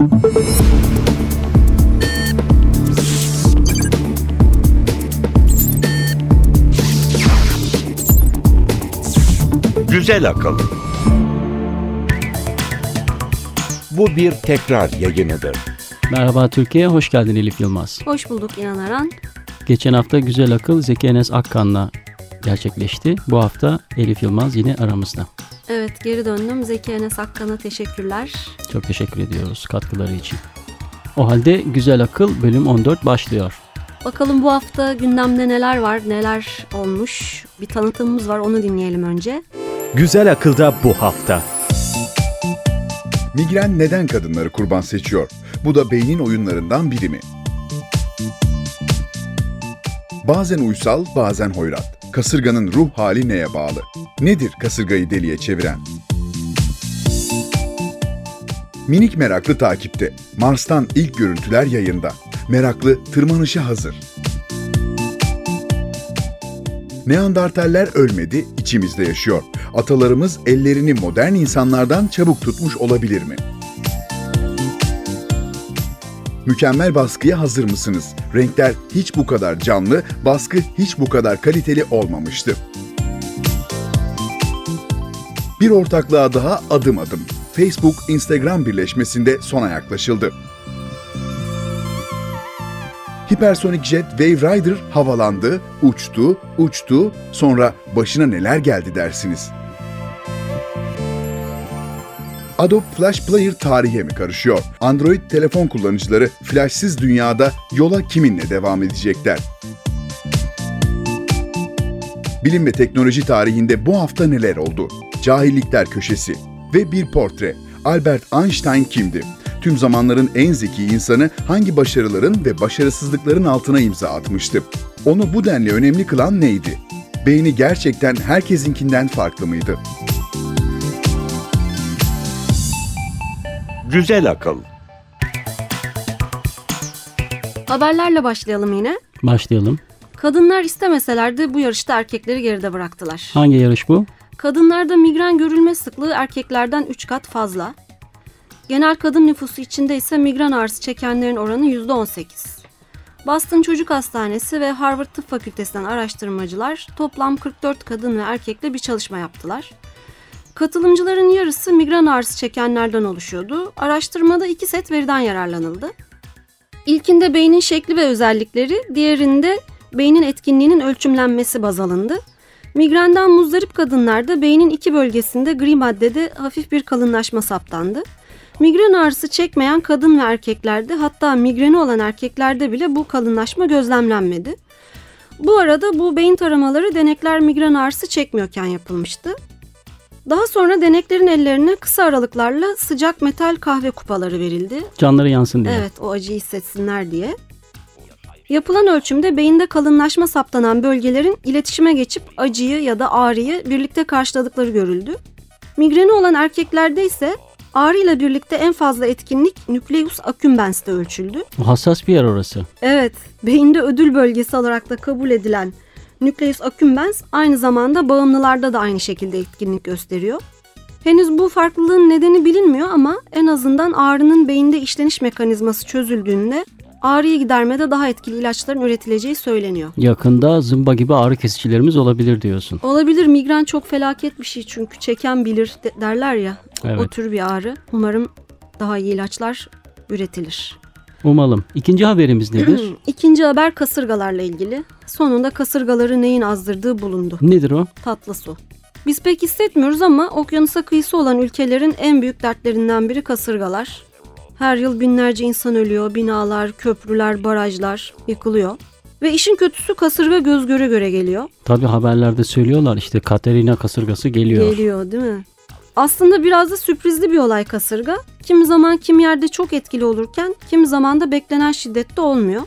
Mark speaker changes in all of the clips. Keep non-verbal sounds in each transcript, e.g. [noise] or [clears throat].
Speaker 1: Güzel akıl. Bu bir tekrar yayınıdır.
Speaker 2: Merhaba Türkiye, hoş geldin Elif Yılmaz.
Speaker 3: Hoş bulduk İnan Aran.
Speaker 2: Geçen hafta Güzel Akıl Zeki Enes Akkan'la gerçekleşti. Bu hafta Elif Yılmaz yine aramızda.
Speaker 3: Evet geri döndüm. Zeki Enes Akkan'a teşekkürler.
Speaker 2: Çok teşekkür ediyoruz katkıları için. O halde Güzel Akıl bölüm 14 başlıyor.
Speaker 3: Bakalım bu hafta gündemde neler var, neler olmuş. Bir tanıtımımız var onu dinleyelim önce.
Speaker 4: Güzel akılda bu hafta.
Speaker 5: Migren neden kadınları kurban seçiyor? Bu da beynin oyunlarından biri mi? Bazen uysal, bazen hoyrat. Kasırganın ruh hali neye bağlı? Nedir kasırgayı deliye çeviren? Minik meraklı takipte. Mars'tan ilk görüntüler yayında. Meraklı tırmanışa hazır. Neandertaller ölmedi, içimizde yaşıyor. Atalarımız ellerini modern insanlardan çabuk tutmuş olabilir mi? Mükemmel baskıya hazır mısınız? Renkler hiç bu kadar canlı, baskı hiç bu kadar kaliteli olmamıştı. Bir ortaklığa daha adım adım. Facebook, Instagram birleşmesinde sona yaklaşıldı. Hipersonic Jet Wave Rider havalandı, uçtu, uçtu, sonra başına neler geldi dersiniz? Adobe Flash Player tarihe mi karışıyor? Android telefon kullanıcıları flashsız dünyada yola kiminle devam edecekler? Bilim ve teknoloji tarihinde bu hafta neler oldu? Cahillikler köşesi ve bir portre. Albert Einstein kimdi? Tüm zamanların en zeki insanı hangi başarıların ve başarısızlıkların altına imza atmıştı? Onu bu denli önemli kılan neydi? Beyni gerçekten herkesinkinden farklı mıydı?
Speaker 1: Güzel akıl.
Speaker 3: Haberlerle başlayalım yine.
Speaker 2: Başlayalım.
Speaker 3: Kadınlar istemeseler de bu yarışta erkekleri geride bıraktılar.
Speaker 2: Hangi yarış bu?
Speaker 3: Kadınlarda migren görülme sıklığı erkeklerden 3 kat fazla. Genel kadın nüfusu içinde ise migren ağrısı çekenlerin oranı %18. Boston Çocuk Hastanesi ve Harvard Tıp Fakültesinden araştırmacılar toplam 44 kadın ve erkekle bir çalışma yaptılar. Katılımcıların yarısı migren ağrısı çekenlerden oluşuyordu. Araştırmada iki set veriden yararlanıldı. İlkinde beynin şekli ve özellikleri, diğerinde beynin etkinliğinin ölçümlenmesi baz alındı. Migrenden muzdarip kadınlarda beynin iki bölgesinde gri maddede hafif bir kalınlaşma saptandı. Migren ağrısı çekmeyen kadın ve erkeklerde hatta migreni olan erkeklerde bile bu kalınlaşma gözlemlenmedi. Bu arada bu beyin taramaları denekler migren ağrısı çekmiyorken yapılmıştı. Daha sonra deneklerin ellerine kısa aralıklarla sıcak metal kahve kupaları verildi.
Speaker 2: Canları yansın diye.
Speaker 3: Evet o acıyı hissetsinler diye. Yapılan ölçümde beyinde kalınlaşma saptanan bölgelerin iletişime geçip acıyı ya da ağrıyı birlikte karşıladıkları görüldü. Migreni olan erkeklerde ise ağrıyla birlikte en fazla etkinlik nükleus accumbens'te ölçüldü.
Speaker 2: Hassas bir yer orası.
Speaker 3: Evet, beyinde ödül bölgesi olarak da kabul edilen nükleus accumbens aynı zamanda bağımlılarda da aynı şekilde etkinlik gösteriyor. Henüz bu farklılığın nedeni bilinmiyor ama en azından ağrının beyinde işleniş mekanizması çözüldüğünde ağrıyı gidermede daha etkili ilaçların üretileceği söyleniyor.
Speaker 2: Yakında zımba gibi ağrı kesicilerimiz olabilir diyorsun.
Speaker 3: Olabilir migren çok felaket bir şey çünkü çeken bilir de- derler ya.
Speaker 2: Evet.
Speaker 3: O tür bir ağrı. Umarım daha iyi ilaçlar üretilir.
Speaker 2: Umalım. İkinci haberimiz nedir? [clears throat]
Speaker 3: İkinci haber kasırgalarla ilgili. Sonunda kasırgaları neyin azdırdığı bulundu.
Speaker 2: nedir o?
Speaker 3: Tatlı su. Biz pek hissetmiyoruz ama okyanusa kıyısı olan ülkelerin en büyük dertlerinden biri kasırgalar. Her yıl binlerce insan ölüyor, binalar, köprüler, barajlar yıkılıyor. Ve işin kötüsü kasırga göz göre göre geliyor.
Speaker 2: Tabi haberlerde söylüyorlar işte Katerina kasırgası geliyor.
Speaker 3: Geliyor değil mi? Aslında biraz da sürprizli bir olay kasırga. Kimi zaman kim yerde çok etkili olurken kimi zaman da beklenen şiddette olmuyor.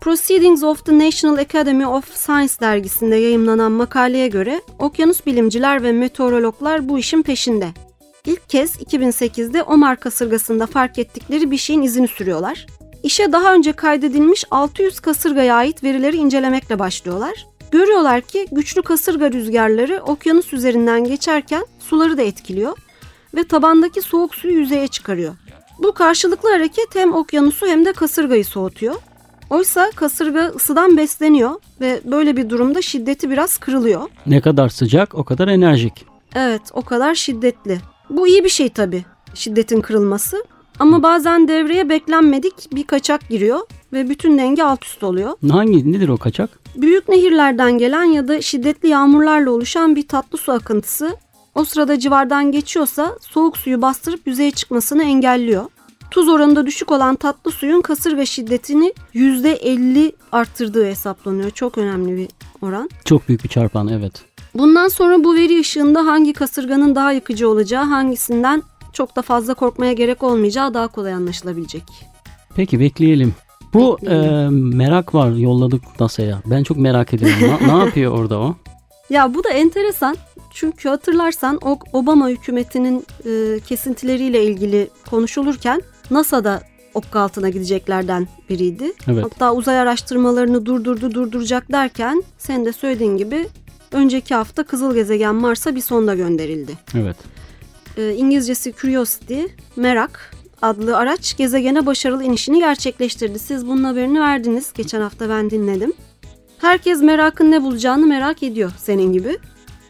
Speaker 3: Proceedings of the National Academy of Science dergisinde yayımlanan makaleye göre okyanus bilimciler ve meteorologlar bu işin peşinde. İlk kez 2008'de Omar kasırgasında fark ettikleri bir şeyin izini sürüyorlar. İşe daha önce kaydedilmiş 600 kasırgaya ait verileri incelemekle başlıyorlar. Görüyorlar ki güçlü kasırga rüzgarları okyanus üzerinden geçerken suları da etkiliyor ve tabandaki soğuk suyu yüzeye çıkarıyor. Bu karşılıklı hareket hem okyanusu hem de kasırgayı soğutuyor. Oysa kasırga ısıdan besleniyor ve böyle bir durumda şiddeti biraz kırılıyor.
Speaker 2: Ne kadar sıcak o kadar enerjik.
Speaker 3: Evet, o kadar şiddetli. Bu iyi bir şey tabii, şiddetin kırılması. Ama bazen devreye beklenmedik bir kaçak giriyor ve bütün denge alt üst oluyor.
Speaker 2: Hangi nedir o kaçak?
Speaker 3: Büyük nehirlerden gelen ya da şiddetli yağmurlarla oluşan bir tatlı su akıntısı o sırada civardan geçiyorsa soğuk suyu bastırıp yüzeye çıkmasını engelliyor. Tuz oranında düşük olan tatlı suyun kasırga şiddetini %50 arttırdığı hesaplanıyor. Çok önemli bir oran.
Speaker 2: Çok büyük bir çarpan evet.
Speaker 3: Bundan sonra bu veri ışığında hangi kasırganın daha yıkıcı olacağı, hangisinden çok da fazla korkmaya gerek olmayacağı daha kolay anlaşılabilecek.
Speaker 2: Peki bekleyelim. Bu
Speaker 3: Bekleyelim.
Speaker 2: e, merak var yolladık NASA'ya. Ben çok merak ediyorum. Na- ne yapıyor orada o? [laughs]
Speaker 3: Ya bu da enteresan. Çünkü hatırlarsan o Obama hükümetinin e, kesintileriyle ilgili konuşulurken NASA'da okka altına gideceklerden biriydi.
Speaker 2: Evet.
Speaker 3: Hatta uzay araştırmalarını durdurdu durduracak derken sen de söylediğin gibi önceki hafta kızıl gezegen Mars'a bir sonda gönderildi.
Speaker 2: Evet.
Speaker 3: E, İngilizcesi Curiosity, merak adlı araç gezegene başarılı inişini gerçekleştirdi. Siz bunun haberini verdiniz. Geçen hafta ben dinledim. Herkes merakın ne bulacağını merak ediyor senin gibi.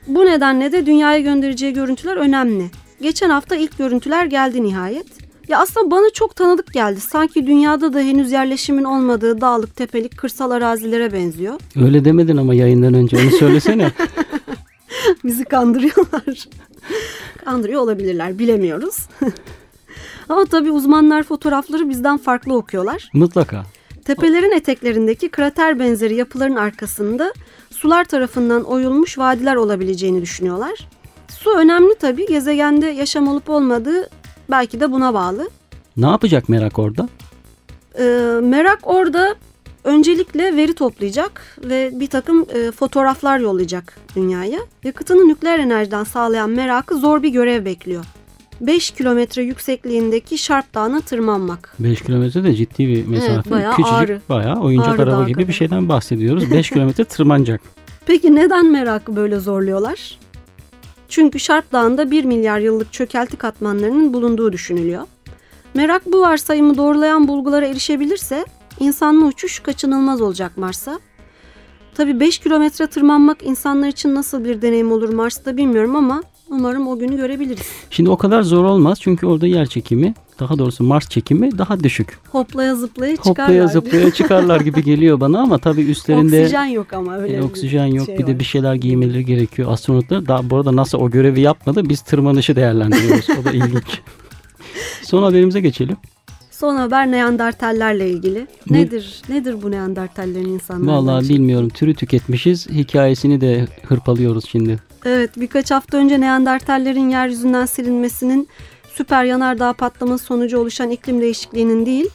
Speaker 3: Bu nedenle de dünyaya göndereceği görüntüler önemli. Geçen hafta ilk görüntüler geldi nihayet. Ya aslında bana çok tanıdık geldi. Sanki dünyada da henüz yerleşimin olmadığı dağlık, tepelik, kırsal arazilere benziyor.
Speaker 2: Öyle demedin ama yayından önce onu söylesene. [laughs]
Speaker 3: Bizi kandırıyorlar. Kandırıyor olabilirler bilemiyoruz. [laughs] Ama tabii uzmanlar fotoğrafları bizden farklı okuyorlar.
Speaker 2: Mutlaka.
Speaker 3: Tepelerin eteklerindeki krater benzeri yapıların arkasında sular tarafından oyulmuş vadiler olabileceğini düşünüyorlar. Su önemli tabii. Gezegende yaşam olup olmadığı belki de buna bağlı.
Speaker 2: Ne yapacak merak orada?
Speaker 3: Ee, merak orada öncelikle veri toplayacak ve bir takım e, fotoğraflar yollayacak dünyaya. Yakıtını nükleer enerjiden sağlayan merakı zor bir görev bekliyor. 5 kilometre yüksekliğindeki Şarp Dağı'na tırmanmak.
Speaker 2: 5 kilometre de ciddi bir mesafe.
Speaker 3: bayağı
Speaker 2: Küçücük
Speaker 3: ağrı.
Speaker 2: bayağı oyuncak
Speaker 3: Ağrı
Speaker 2: araba gibi bir
Speaker 3: kadar.
Speaker 2: şeyden bahsediyoruz. [laughs] 5 kilometre tırmanacak.
Speaker 3: Peki neden merakı böyle zorluyorlar? Çünkü Şarp Dağı'nda 1 milyar yıllık çökelti katmanlarının bulunduğu düşünülüyor. Merak bu varsayımı doğrulayan bulgulara erişebilirse insanlı uçuş kaçınılmaz olacak Mars'a. Tabii 5 kilometre tırmanmak insanlar için nasıl bir deneyim olur Mars'ta bilmiyorum ama umarım o günü görebiliriz.
Speaker 2: Şimdi o kadar zor olmaz çünkü orada yer çekimi, daha doğrusu Mars çekimi daha düşük.
Speaker 3: Hoplaya zıplaya çıkarlar.
Speaker 2: Hoplaya zıplaya çıkarlar gibi geliyor bana ama tabii üstlerinde
Speaker 3: Oksijen yok ama öyle
Speaker 2: e, oksijen yok.
Speaker 3: şey
Speaker 2: bir de
Speaker 3: var.
Speaker 2: bir şeyler giymeleri gerekiyor. Astronotlar daha bu arada NASA o görevi yapmadı. Biz tırmanışı değerlendiriyoruz. o da ilginç. [laughs] Son haberimize geçelim.
Speaker 3: Son haber Neandertallerle ilgili.
Speaker 2: Ne-
Speaker 3: Nedir nedir bu Neandertallerin insanlardan?
Speaker 2: Vallahi bilmiyorum. Türü tüketmişiz. Hikayesini de hırpalıyoruz şimdi.
Speaker 3: Evet birkaç hafta önce Neandertallerin yeryüzünden silinmesinin süper yanardağ patlaması sonucu oluşan iklim değişikliğinin değil,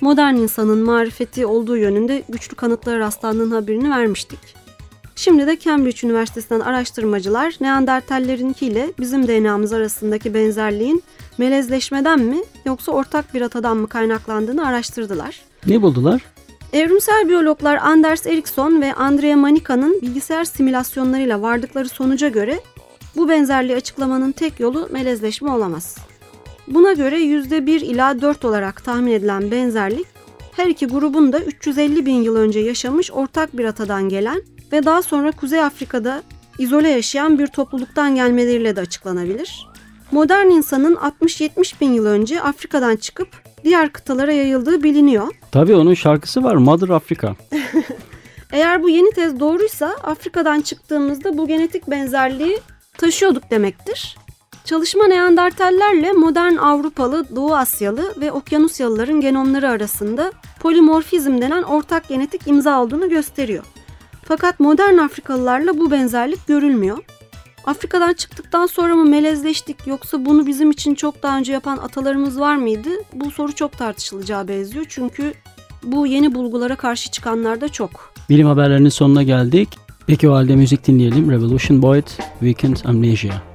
Speaker 3: modern insanın marifeti olduğu yönünde güçlü kanıtlara rastlandığının haberini vermiştik. Şimdi de Cambridge Üniversitesi'nden araştırmacılar Neandertallerinkiyle bizim DNA'mız arasındaki benzerliğin melezleşmeden mi yoksa ortak bir atadan mı kaynaklandığını araştırdılar.
Speaker 2: Ne buldular?
Speaker 3: Evrimsel biyologlar Anders Ericsson ve Andrea Manika'nın bilgisayar simülasyonlarıyla vardıkları sonuca göre bu benzerliği açıklamanın tek yolu melezleşme olamaz. Buna göre %1 ila 4 olarak tahmin edilen benzerlik her iki grubun da 350 bin yıl önce yaşamış ortak bir atadan gelen ve daha sonra Kuzey Afrika'da izole yaşayan bir topluluktan gelmeleriyle de açıklanabilir. Modern insanın 60-70 bin yıl önce Afrika'dan çıkıp diğer kıtalara yayıldığı biliniyor.
Speaker 2: Tabii onun şarkısı var. Mother Africa. [laughs]
Speaker 3: Eğer bu yeni tez doğruysa Afrika'dan çıktığımızda bu genetik benzerliği taşıyorduk demektir. Çalışma Neandertallerle modern Avrupalı, Doğu Asyalı ve Okyanusyalıların genomları arasında polimorfizm denen ortak genetik imza olduğunu gösteriyor. Fakat modern Afrikalılarla bu benzerlik görülmüyor. Afrika'dan çıktıktan sonra mı melezleştik yoksa bunu bizim için çok daha önce yapan atalarımız var mıydı? Bu soru çok tartışılacağı benziyor çünkü bu yeni bulgulara karşı çıkanlar da çok.
Speaker 2: Bilim haberlerinin sonuna geldik. Peki o halde müzik dinleyelim. Revolution Boyd, Weekend Amnesia.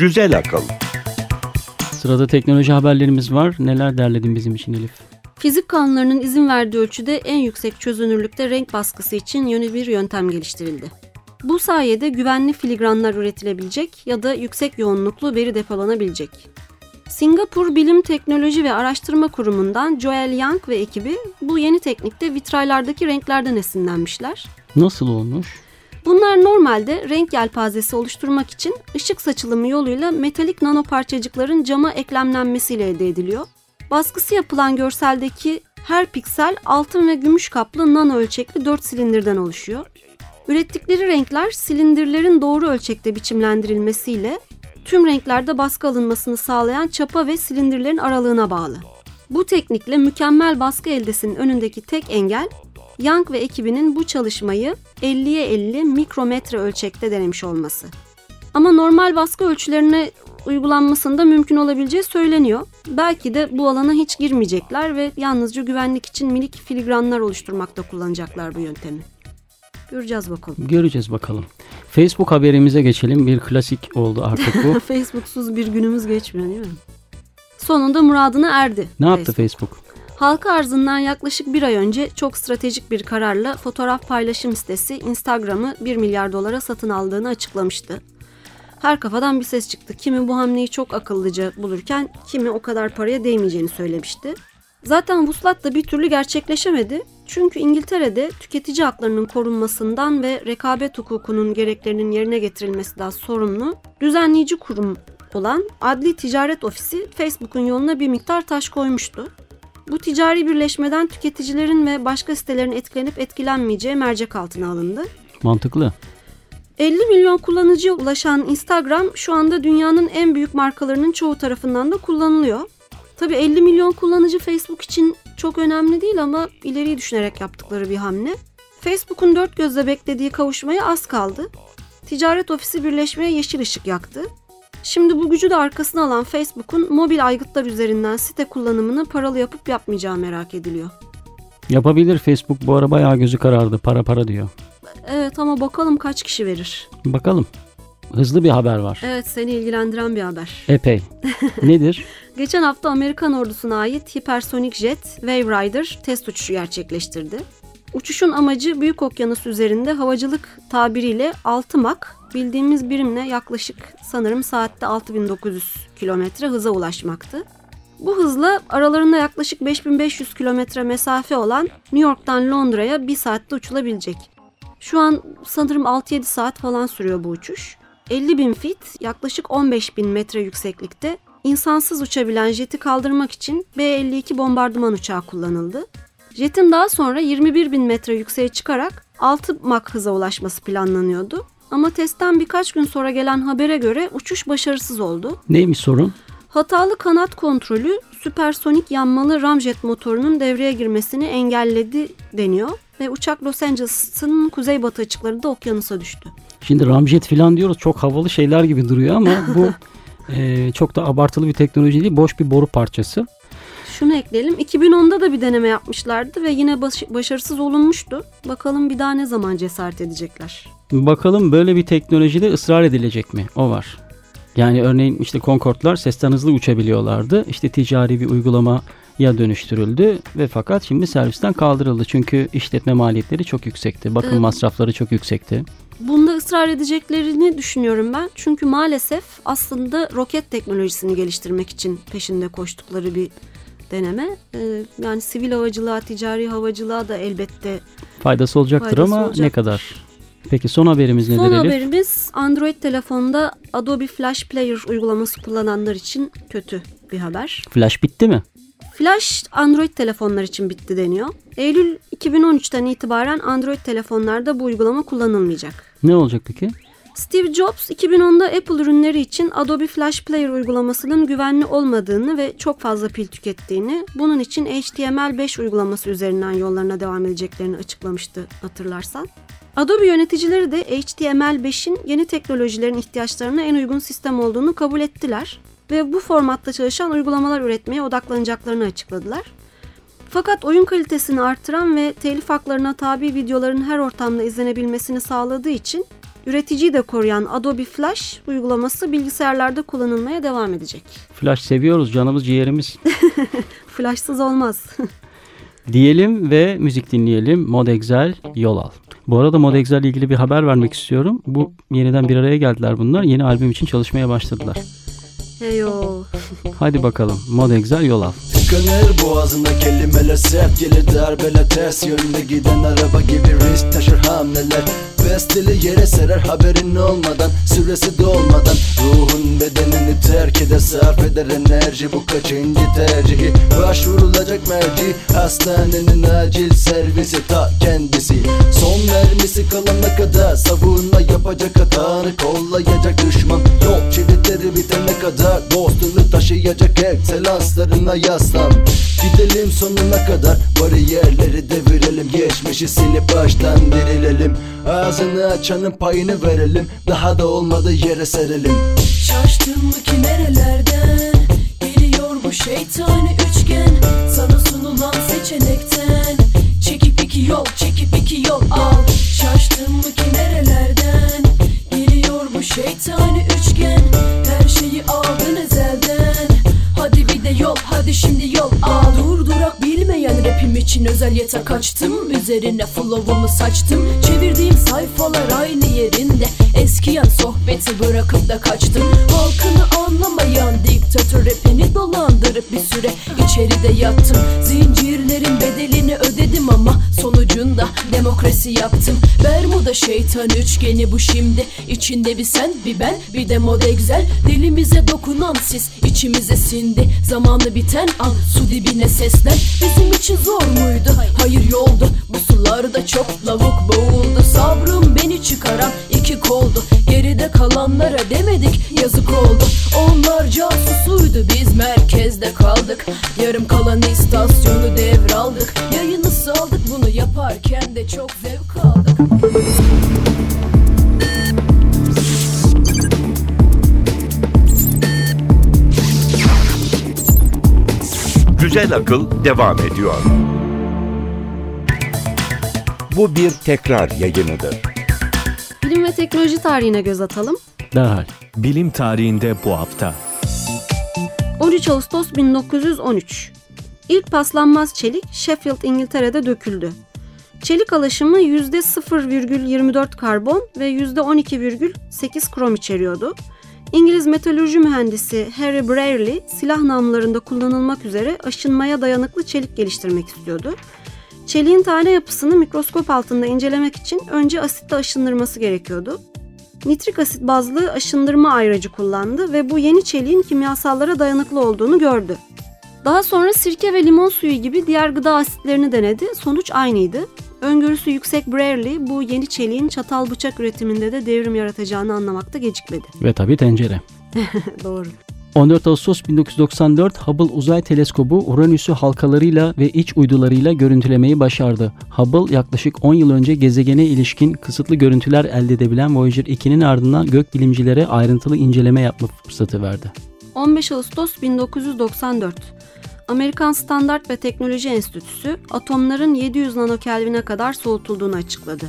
Speaker 1: Güzel akıl.
Speaker 2: Sırada teknoloji haberlerimiz var. Neler derledin bizim için Elif?
Speaker 3: Fizik kanunlarının izin verdiği ölçüde en yüksek çözünürlükte renk baskısı için yeni bir yöntem geliştirildi. Bu sayede güvenli filigranlar üretilebilecek ya da yüksek yoğunluklu veri depolanabilecek. Singapur Bilim Teknoloji ve Araştırma Kurumu'ndan Joel Young ve ekibi bu yeni teknikte vitraylardaki renklerden esinlenmişler.
Speaker 2: Nasıl olmuş?
Speaker 3: Bunlar normalde renk yelpazesi oluşturmak için ışık saçılımı yoluyla metalik nano parçacıkların cama eklemlenmesiyle elde ediliyor. Baskısı yapılan görseldeki her piksel altın ve gümüş kaplı nano ölçekli 4 silindirden oluşuyor. Ürettikleri renkler silindirlerin doğru ölçekte biçimlendirilmesiyle tüm renklerde baskı alınmasını sağlayan çapa ve silindirlerin aralığına bağlı. Bu teknikle mükemmel baskı eldesinin önündeki tek engel Young ve ekibinin bu çalışmayı 50'ye 50 mikrometre ölçekte denemiş olması. Ama normal baskı ölçülerine uygulanmasında mümkün olabileceği söyleniyor. Belki de bu alana hiç girmeyecekler ve yalnızca güvenlik için minik filigranlar oluşturmakta kullanacaklar bu yöntemi. Göreceğiz bakalım.
Speaker 2: Göreceğiz bakalım. Facebook haberimize geçelim. Bir klasik oldu artık bu. [laughs]
Speaker 3: Facebook'suz bir günümüz geçmiyor değil mi? Sonunda muradına erdi.
Speaker 2: ne yaptı Facebook?
Speaker 3: Halka arzından yaklaşık bir ay önce çok stratejik bir kararla fotoğraf paylaşım sitesi Instagram'ı 1 milyar dolara satın aldığını açıklamıştı. Her kafadan bir ses çıktı. Kimi bu hamleyi çok akıllıca bulurken kimi o kadar paraya değmeyeceğini söylemişti. Zaten vuslat da bir türlü gerçekleşemedi. Çünkü İngiltere'de tüketici haklarının korunmasından ve rekabet hukukunun gereklerinin yerine getirilmesinden sorumlu düzenleyici kurum olan Adli Ticaret Ofisi Facebook'un yoluna bir miktar taş koymuştu. Bu ticari birleşmeden tüketicilerin ve başka sitelerin etkilenip etkilenmeyeceği mercek altına alındı.
Speaker 2: Mantıklı.
Speaker 3: 50 milyon kullanıcıya ulaşan Instagram şu anda dünyanın en büyük markalarının çoğu tarafından da kullanılıyor. Tabii 50 milyon kullanıcı Facebook için çok önemli değil ama ileriyi düşünerek yaptıkları bir hamle. Facebook'un dört gözle beklediği kavuşmaya az kaldı. Ticaret ofisi birleşmeye yeşil ışık yaktı. Şimdi bu gücü de arkasına alan Facebook'un mobil aygıtlar üzerinden site kullanımını paralı yapıp yapmayacağı merak ediliyor.
Speaker 2: Yapabilir Facebook bu ara bayağı gözü karardı. Para para diyor.
Speaker 3: Evet ama bakalım kaç kişi verir.
Speaker 2: Bakalım. Hızlı bir haber var.
Speaker 3: Evet seni ilgilendiren bir haber.
Speaker 2: Epey. [laughs] Nedir?
Speaker 3: Geçen hafta Amerikan ordusuna ait hipersonik jet Wave Rider test uçuşu gerçekleştirdi. Uçuşun amacı Büyük Okyanus üzerinde havacılık tabiriyle 6 Mach bildiğimiz birimle yaklaşık sanırım saatte 6900 kilometre hıza ulaşmaktı. Bu hızla aralarında yaklaşık 5500 kilometre mesafe olan New York'tan Londra'ya bir saatte uçulabilecek. Şu an sanırım 6-7 saat falan sürüyor bu uçuş. 50 bin fit yaklaşık 15 bin metre yükseklikte insansız uçabilen jeti kaldırmak için B-52 bombardıman uçağı kullanıldı. Jetin daha sonra 21 bin metre yükseğe çıkarak 6 Mach hıza ulaşması planlanıyordu. Ama testten birkaç gün sonra gelen habere göre uçuş başarısız oldu.
Speaker 2: Neymiş sorun?
Speaker 3: Hatalı kanat kontrolü süpersonik yanmalı ramjet motorunun devreye girmesini engelledi deniyor ve uçak Los Angeles'ın kuzeybatı açıklarında okyanusa düştü.
Speaker 2: Şimdi ramjet falan diyoruz. Çok havalı şeyler gibi duruyor ama bu [laughs] e, çok da abartılı bir teknoloji değil. Boş bir boru parçası.
Speaker 3: Şunu ekleyelim. 2010'da da bir deneme yapmışlardı ve yine baş- başarısız olunmuştu. Bakalım bir daha ne zaman cesaret edecekler.
Speaker 2: Bakalım böyle bir teknolojide ısrar edilecek mi? O var. Yani örneğin işte Concorde'lar sesten hızlı uçabiliyorlardı. İşte ticari bir uygulamaya dönüştürüldü ve fakat şimdi servisten kaldırıldı. Çünkü işletme maliyetleri çok yüksekti. Bakım
Speaker 3: Evet.
Speaker 2: masrafları çok yüksekti.
Speaker 3: Bunda ısrar edeceklerini düşünüyorum ben. Çünkü maalesef aslında roket teknolojisini geliştirmek için peşinde koştukları bir deneme. Ee, yani sivil havacılığa, ticari havacılığa da elbette
Speaker 2: Faydası olacaktır
Speaker 3: Faydası
Speaker 2: ama ne
Speaker 3: olacaktır.
Speaker 2: kadar? Peki son haberimiz nedir
Speaker 3: Son
Speaker 2: Elif?
Speaker 3: haberimiz Android telefonda Adobe Flash Player uygulaması kullananlar için kötü bir haber.
Speaker 2: Flash bitti mi?
Speaker 3: Flash Android telefonlar için bitti deniyor. Eylül 2013'ten itibaren Android telefonlarda bu uygulama kullanılmayacak.
Speaker 2: Ne olacak peki?
Speaker 3: Steve Jobs 2010'da Apple ürünleri için Adobe Flash Player uygulamasının güvenli olmadığını ve çok fazla pil tükettiğini, bunun için HTML5 uygulaması üzerinden yollarına devam edeceklerini açıklamıştı hatırlarsan. Adobe yöneticileri de HTML5'in yeni teknolojilerin ihtiyaçlarına en uygun sistem olduğunu kabul ettiler ve bu formatta çalışan uygulamalar üretmeye odaklanacaklarını açıkladılar. Fakat oyun kalitesini artıran ve telif haklarına tabi videoların her ortamda izlenebilmesini sağladığı için Üreticiyi de koruyan Adobe Flash uygulaması bilgisayarlarda kullanılmaya devam edecek.
Speaker 2: Flash seviyoruz canımız ciğerimiz. [laughs]
Speaker 3: Flashsız olmaz. [laughs]
Speaker 2: Diyelim ve müzik dinleyelim. Mod Excel yol al. Bu arada Mod ile ilgili bir haber vermek istiyorum. Bu yeniden bir araya geldiler bunlar. Yeni albüm için çalışmaya başladılar.
Speaker 3: Heyo.
Speaker 2: Hadi bakalım Mod Excel yol al.
Speaker 6: Tıkanır boğazında kelimeler sert gelir darbeler ters yönde giden araba gibi risk taşır hamleler Besteli yere serer haberin olmadan süresi dolmadan. Ruhun bedenini terk eder sarf eder enerji. Bu kaçıncı tercihi? Başvurulacak merci hastanenin acil servisi ta kendisi. Son mermisi kalana kadar savunma yapacak hatanı kollayacak düşman. Yol çivitleri bitene kadar dostunu taşıyacak ekselanslarına yaslan. Gidelim sonuna kadar bariyerleri devirelim. Geçmişi silip baştan dirilelim Ağzını açanın payını verelim. Daha da olmadı yere serelim.
Speaker 7: Şaştın mı ki nerelerden? Geliyor bu şeytani üçgen. Sana sunulan seçenekten. Çekip iki yol çekip iki yol al. Şaştın mı ki nerelerden? Geliyor bu şeytani üçgen. Her şeyi aldın ezelden. Hadi bir de yol hadi şimdi yol al için özel yeta kaçtım Üzerine flow'umu saçtım. Çevirdiğim sayfalar aynı yerinde. Eskiyen sohbeti bırakıp da kaçtım. Halkını anlamayan diktatör rapini dolandırıp bir süre içeride yattım. Zincirlerin bedelini ödedim ama sonucunda demokrasi yaptım. Bermuda şeytan üçgeni bu şimdi. İçinde bir sen bir ben bir de mod Excel. Dilimize dokunan sis içimize sindi. Zamanı biten an su dibine seslen. Bizim için zor muydu? Hayır yoldu. Bu sularda çok lavuk boğuldu. Sabrım beni çıkaran iki koldu. Geride kalanlara demedik yazık oldu. Onlar casusuydu biz merkezde kaldık. Yarım kalan istasyonu devraldık. Yayını saldık bunu yaparken de çok zevk aldık.
Speaker 1: Güzel akıl devam ediyor. Bu bir tekrar yayınıdır.
Speaker 3: Bilim ve teknoloji tarihine göz atalım.
Speaker 2: Derhal.
Speaker 4: Bilim tarihinde bu hafta.
Speaker 3: 13 Ağustos 1913. İlk paslanmaz çelik Sheffield, İngiltere'de döküldü. Çelik alaşımı %0,24 karbon ve %12,8 krom içeriyordu. İngiliz metalürji mühendisi Harry Brierley silah namlarında kullanılmak üzere aşınmaya dayanıklı çelik geliştirmek istiyordu. Çeliğin tane yapısını mikroskop altında incelemek için önce asitle aşındırması gerekiyordu. Nitrik asit bazlı aşındırma ayracı kullandı ve bu yeni çeliğin kimyasallara dayanıklı olduğunu gördü. Daha sonra sirke ve limon suyu gibi diğer gıda asitlerini denedi. Sonuç aynıydı. Öngörüsü yüksek Brierley bu yeni çeliğin çatal bıçak üretiminde de devrim yaratacağını anlamakta gecikmedi.
Speaker 2: Ve tabii tencere. [laughs]
Speaker 3: Doğru.
Speaker 2: 14 Ağustos 1994 Hubble Uzay Teleskobu Uranüs'ü halkalarıyla ve iç uydularıyla görüntülemeyi başardı. Hubble yaklaşık 10 yıl önce gezegene ilişkin kısıtlı görüntüler elde edebilen Voyager 2'nin ardından gökbilimcilere ayrıntılı inceleme yapma fırsatı verdi.
Speaker 3: 15 Ağustos 1994 Amerikan Standart ve Teknoloji Enstitüsü atomların 700 nanokelvine kadar soğutulduğunu açıkladı.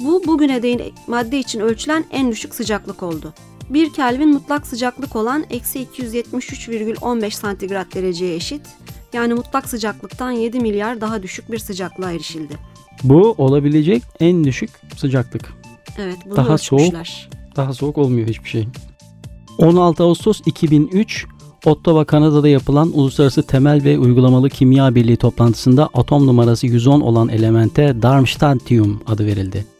Speaker 3: Bu bugüne değin madde için ölçülen en düşük sıcaklık oldu. 1 Kelvin mutlak sıcaklık olan eksi 273,15 santigrat dereceye eşit. Yani mutlak sıcaklıktan 7 milyar daha düşük bir sıcaklığa erişildi.
Speaker 2: Bu olabilecek en düşük sıcaklık.
Speaker 3: Evet bunu
Speaker 2: Daha
Speaker 3: ölçmüşler.
Speaker 2: Daha soğuk olmuyor hiçbir şey. 16 Ağustos 2003 Ottawa, Kanada'da yapılan Uluslararası Temel ve Uygulamalı Kimya Birliği toplantısında atom numarası 110 olan elemente Darmstadtium adı verildi.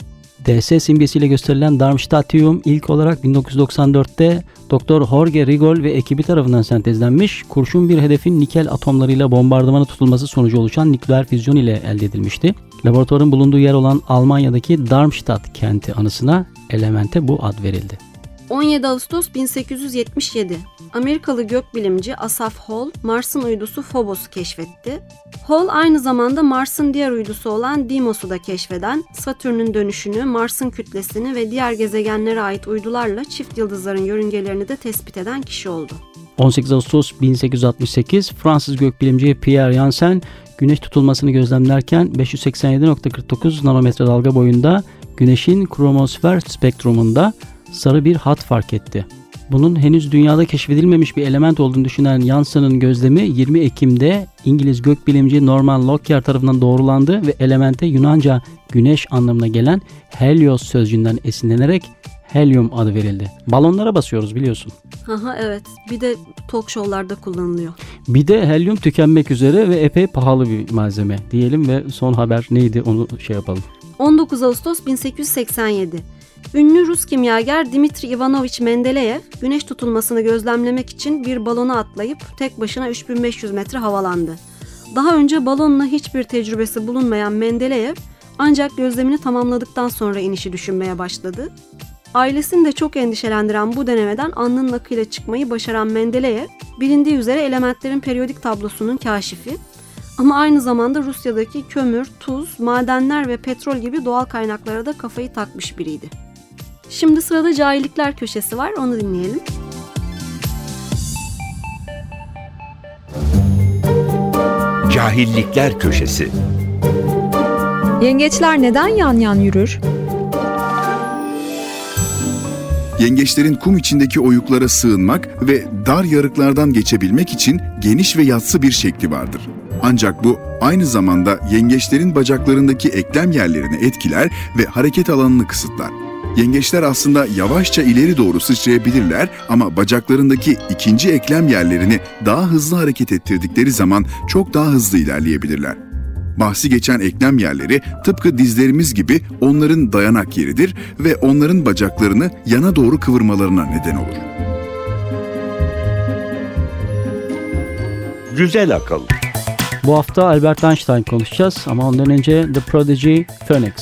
Speaker 2: DS simgesiyle gösterilen Darmstadtium ilk olarak 1994'te Dr. Jorge Rigol ve ekibi tarafından sentezlenmiş, kurşun bir hedefin nikel atomlarıyla bombardımana tutulması sonucu oluşan nükleer füzyon ile elde edilmişti. Laboratuvarın bulunduğu yer olan Almanya'daki Darmstadt kenti anısına elemente bu ad verildi.
Speaker 3: 17 Ağustos 1877 Amerikalı gökbilimci Asaph Hall Mars'ın uydusu Phobos'u keşfetti. Hall aynı zamanda Mars'ın diğer uydusu olan Deimos'u da keşfeden, Satürn'ün dönüşünü, Mars'ın kütlesini ve diğer gezegenlere ait uydularla çift yıldızların yörüngelerini de tespit eden kişi oldu.
Speaker 2: 18 Ağustos 1868 Fransız gökbilimci Pierre Janssen güneş tutulmasını gözlemlerken 587.49 nanometre dalga boyunda Güneşin kromosfer spektrumunda sarı bir hat fark etti. Bunun henüz dünyada keşfedilmemiş bir element olduğunu düşünen Jansen'ın gözlemi 20 Ekim'de İngiliz gökbilimci Norman Lockyer tarafından doğrulandı ve elemente Yunanca güneş anlamına gelen Helios sözcüğünden esinlenerek helyum adı verildi. Balonlara basıyoruz biliyorsun.
Speaker 3: Aha evet. Bir de talk show'larda kullanılıyor.
Speaker 2: Bir de helyum tükenmek üzere ve epey pahalı bir malzeme diyelim ve son haber neydi onu şey yapalım.
Speaker 3: 19 Ağustos 1887. Ünlü Rus kimyager Dimitri Ivanovich Mendeleev, güneş tutulmasını gözlemlemek için bir balona atlayıp tek başına 3500 metre havalandı. Daha önce balonla hiçbir tecrübesi bulunmayan Mendeleev, ancak gözlemini tamamladıktan sonra inişi düşünmeye başladı. Ailesini de çok endişelendiren bu denemeden alnının akıyla çıkmayı başaran Mendeleev, bilindiği üzere elementlerin periyodik tablosunun kaşifi, ama aynı zamanda Rusya'daki kömür, tuz, madenler ve petrol gibi doğal kaynaklara da kafayı takmış biriydi. Şimdi sırada cahillikler köşesi var, onu dinleyelim.
Speaker 1: Cahillikler Köşesi
Speaker 8: Yengeçler neden yan yan yürür?
Speaker 5: Yengeçlerin kum içindeki oyuklara sığınmak ve dar yarıklardan geçebilmek için geniş ve yatsı bir şekli vardır. Ancak bu aynı zamanda yengeçlerin bacaklarındaki eklem yerlerini etkiler ve hareket alanını kısıtlar. Yengeçler aslında yavaşça ileri doğru sıçrayabilirler ama bacaklarındaki ikinci eklem yerlerini daha hızlı hareket ettirdikleri zaman çok daha hızlı ilerleyebilirler. Bahsi geçen eklem yerleri tıpkı dizlerimiz gibi onların dayanak yeridir ve onların bacaklarını yana doğru kıvırmalarına neden olur.
Speaker 1: Güzel akıl
Speaker 2: Bu hafta Albert Einstein konuşacağız ama ondan önce The Prodigy Phoenix.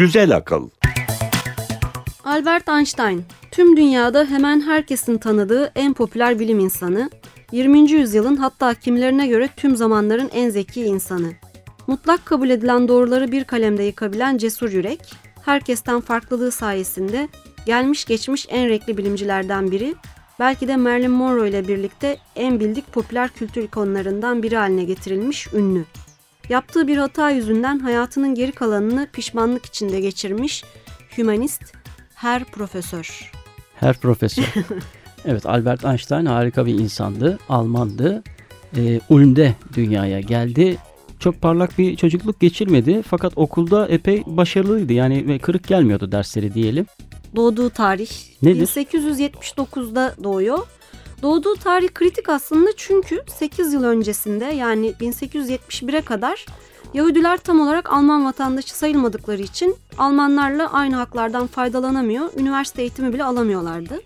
Speaker 1: Güzel akıl
Speaker 3: Albert Einstein, tüm dünyada hemen herkesin tanıdığı en popüler bilim insanı, 20. yüzyılın hatta kimilerine göre tüm zamanların en zeki insanı. Mutlak kabul edilen doğruları bir kalemde yıkabilen cesur yürek, herkesten farklılığı sayesinde gelmiş geçmiş en renkli bilimcilerden biri, belki de Marilyn Monroe ile birlikte en bildik popüler kültür ikonlarından biri haline getirilmiş ünlü. Yaptığı bir hata yüzünden hayatının geri kalanını pişmanlık içinde geçirmiş hümanist, her profesör.
Speaker 2: Her profesör. [laughs] evet Albert Einstein harika bir insandı. Almandı. Ee, Ulm'de dünyaya geldi. Çok parlak bir çocukluk geçirmedi. Fakat okulda epey başarılıydı. Yani ve kırık gelmiyordu dersleri diyelim.
Speaker 3: Doğduğu tarih
Speaker 2: Nedir?
Speaker 3: 1879'da doğuyor. Doğduğu tarih kritik aslında çünkü 8 yıl öncesinde yani 1871'e kadar Yahudiler tam olarak Alman vatandaşı sayılmadıkları için Almanlarla aynı haklardan faydalanamıyor, üniversite eğitimi bile alamıyorlardı.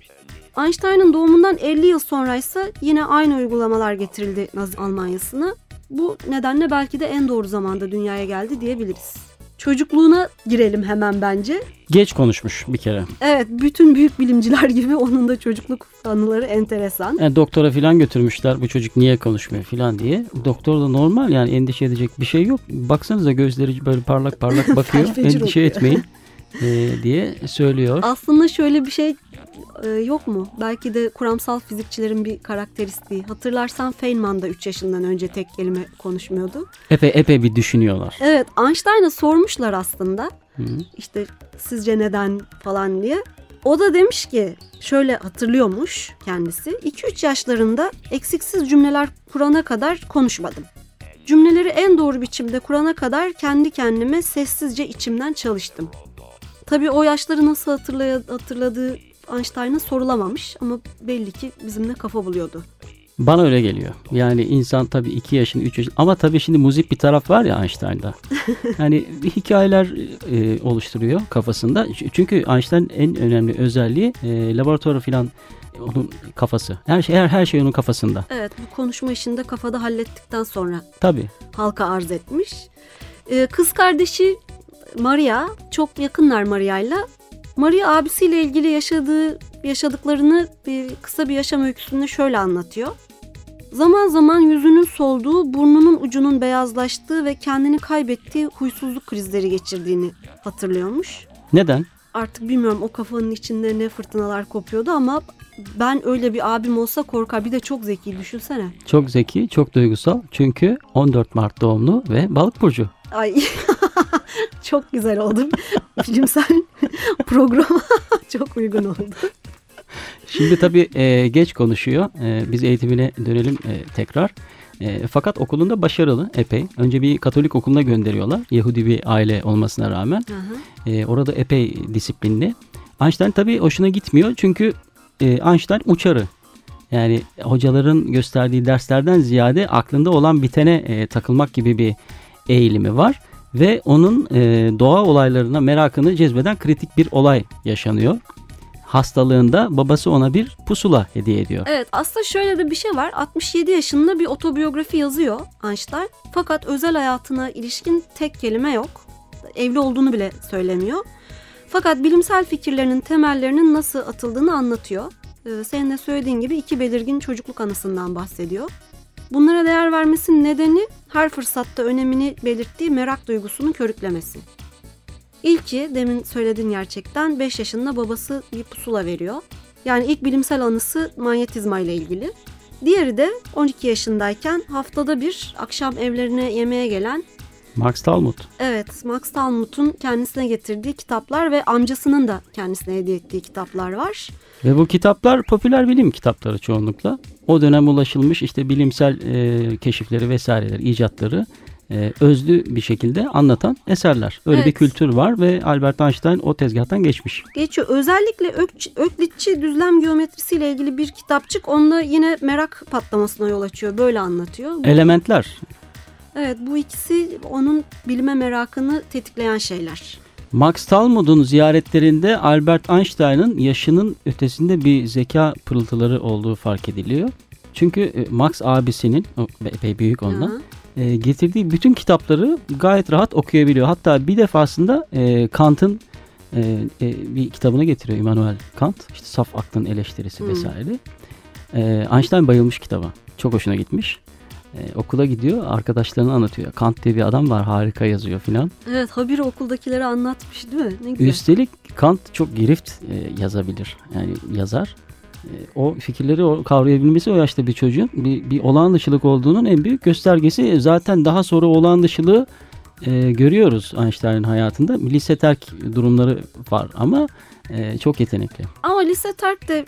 Speaker 3: Einstein'ın doğumundan 50 yıl sonraysa yine aynı uygulamalar getirildi Nazi Almanyası'na. Bu nedenle belki de en doğru zamanda dünyaya geldi diyebiliriz. Çocukluğuna girelim hemen bence.
Speaker 2: Geç konuşmuş bir kere.
Speaker 3: Evet, bütün büyük bilimciler [laughs] gibi onun da çocukluk anıları enteresan.
Speaker 2: Yani doktora falan götürmüşler bu çocuk niye konuşmuyor falan diye. Doktor da normal yani endişe edecek bir şey yok. Baksanıza gözleri böyle parlak parlak [laughs] bakıyor. Endişe
Speaker 3: okuyor.
Speaker 2: etmeyin e, diye söylüyor.
Speaker 3: Aslında şöyle bir şey e, yok mu? Belki de kuramsal fizikçilerin bir karakteristiği. Hatırlarsan Feynman da 3 yaşından önce tek kelime konuşmuyordu.
Speaker 2: Epey epey bir düşünüyorlar.
Speaker 3: Evet, Einstein'a sormuşlar aslında.
Speaker 2: Hı.
Speaker 3: İşte sizce neden falan diye. O da demiş ki şöyle hatırlıyormuş kendisi. 2-3 yaşlarında eksiksiz cümleler kurana kadar konuşmadım. Cümleleri en doğru biçimde kurana kadar kendi kendime sessizce içimden çalıştım. Tabii o yaşları nasıl hatırladığı Einstein'a sorulamamış ama belli ki bizimle kafa buluyordu.
Speaker 2: Bana öyle geliyor. Yani insan tabii 2 yaşın 3 yaşın ama tabii şimdi müzik bir taraf var ya Einstein'da. [laughs] Yani hikayeler e, oluşturuyor kafasında. Çünkü Einstein en önemli özelliği e, laboratuvarı falan onun kafası. Her şey her, her şey onun kafasında.
Speaker 3: Evet bu konuşma işini de kafada hallettikten sonra
Speaker 2: Tabii.
Speaker 3: halka arz etmiş. Ee, kız kardeşi Maria çok yakınlar Maria'yla. Maria abisiyle ilgili yaşadığı yaşadıklarını kısa bir yaşam öyküsünde şöyle anlatıyor. Zaman zaman yüzünün solduğu, burnunun ucunun beyazlaştığı ve kendini kaybettiği huysuzluk krizleri geçirdiğini hatırlıyormuş.
Speaker 2: Neden?
Speaker 3: Artık bilmiyorum o kafanın içinde ne fırtınalar kopuyordu ama ben öyle bir abim olsa korkar. Bir de çok zeki düşünsene.
Speaker 2: Çok zeki, çok duygusal. Çünkü 14 Mart doğumlu ve balık burcu.
Speaker 3: Ay [laughs] çok güzel oldu. Bilimsel [laughs] programa [laughs] çok uygun oldu.
Speaker 2: Şimdi tabii e, geç konuşuyor. E, biz eğitimine dönelim e, tekrar. E, fakat okulunda başarılı epey. Önce bir Katolik okuluna gönderiyorlar. Yahudi bir aile olmasına rağmen.
Speaker 3: Hı hı.
Speaker 2: E, orada epey disiplinli. Einstein tabii hoşuna gitmiyor. Çünkü e, Einstein uçarı. Yani hocaların gösterdiği derslerden ziyade aklında olan bitene e, takılmak gibi bir eğilimi var. Ve onun e, doğa olaylarına merakını cezbeden kritik bir olay yaşanıyor. Hastalığında babası ona bir pusula hediye ediyor.
Speaker 3: Evet aslında şöyle de bir şey var. 67 yaşında bir otobiyografi yazıyor Einstein. Fakat özel hayatına ilişkin tek kelime yok. Evli olduğunu bile söylemiyor. Fakat bilimsel fikirlerinin temellerinin nasıl atıldığını anlatıyor. Ee, senin de söylediğin gibi iki belirgin çocukluk anısından bahsediyor. Bunlara değer vermesinin nedeni her fırsatta önemini belirttiği merak duygusunun körüklemesi. İlki demin söyledin gerçekten 5 yaşında babası bir pusula veriyor. Yani ilk bilimsel anısı manyetizma ile ilgili. Diğeri de 12 yaşındayken haftada bir akşam evlerine yemeğe gelen
Speaker 2: Max Talmud.
Speaker 3: evet Max Talmud'un kendisine getirdiği kitaplar ve amcasının da kendisine hediye ettiği kitaplar var.
Speaker 2: Ve bu kitaplar popüler bilim kitapları çoğunlukla. O dönem ulaşılmış işte bilimsel e, keşifleri vesaireleri, icatları e, özlü bir şekilde anlatan eserler. Öyle
Speaker 3: Evet.
Speaker 2: bir kültür var ve Albert Einstein o tezgahtan geçmiş.
Speaker 3: Geçiyor. Özellikle Ök- Öklitçi düzlem geometrisiyle ilgili bir kitapçık onda yine merak patlamasına yol açıyor. Böyle anlatıyor.
Speaker 2: Elementler.
Speaker 3: Evet bu ikisi onun bilime merakını tetikleyen şeyler.
Speaker 2: Max Talmud'un ziyaretlerinde Albert Einstein'ın yaşının ötesinde bir zeka pırıltıları olduğu fark ediliyor. Çünkü e, Max abisinin, epey büyük ondan,
Speaker 3: Hı hı.
Speaker 2: E, getirdiği bütün kitapları gayet rahat okuyabiliyor. Hatta bir defasında e, Kant'ın e, e, bir kitabını getiriyor Immanuel Kant. İşte saf aklın eleştirisi
Speaker 3: Hmm.
Speaker 2: vesaire. E, Einstein bayılmış kitaba. Çok hoşuna gitmiş. E, okula gidiyor arkadaşlarına anlatıyor. Kant diye bir adam var harika yazıyor filan.
Speaker 3: Evet habire okuldakilere anlatmış değil mi? Ne güzel.
Speaker 2: Üstelik Kant çok girift e, yazabilir. Yani yazar. O fikirleri kavrayabilmesi o yaşta bir çocuğun bir, bir olağan dışılık olduğunun en büyük göstergesi. Zaten daha sonra olağan dışılığı e, görüyoruz Einstein'ın hayatında. Lise terk durumları var ama e, çok yetenekli.
Speaker 3: Ama lise terk de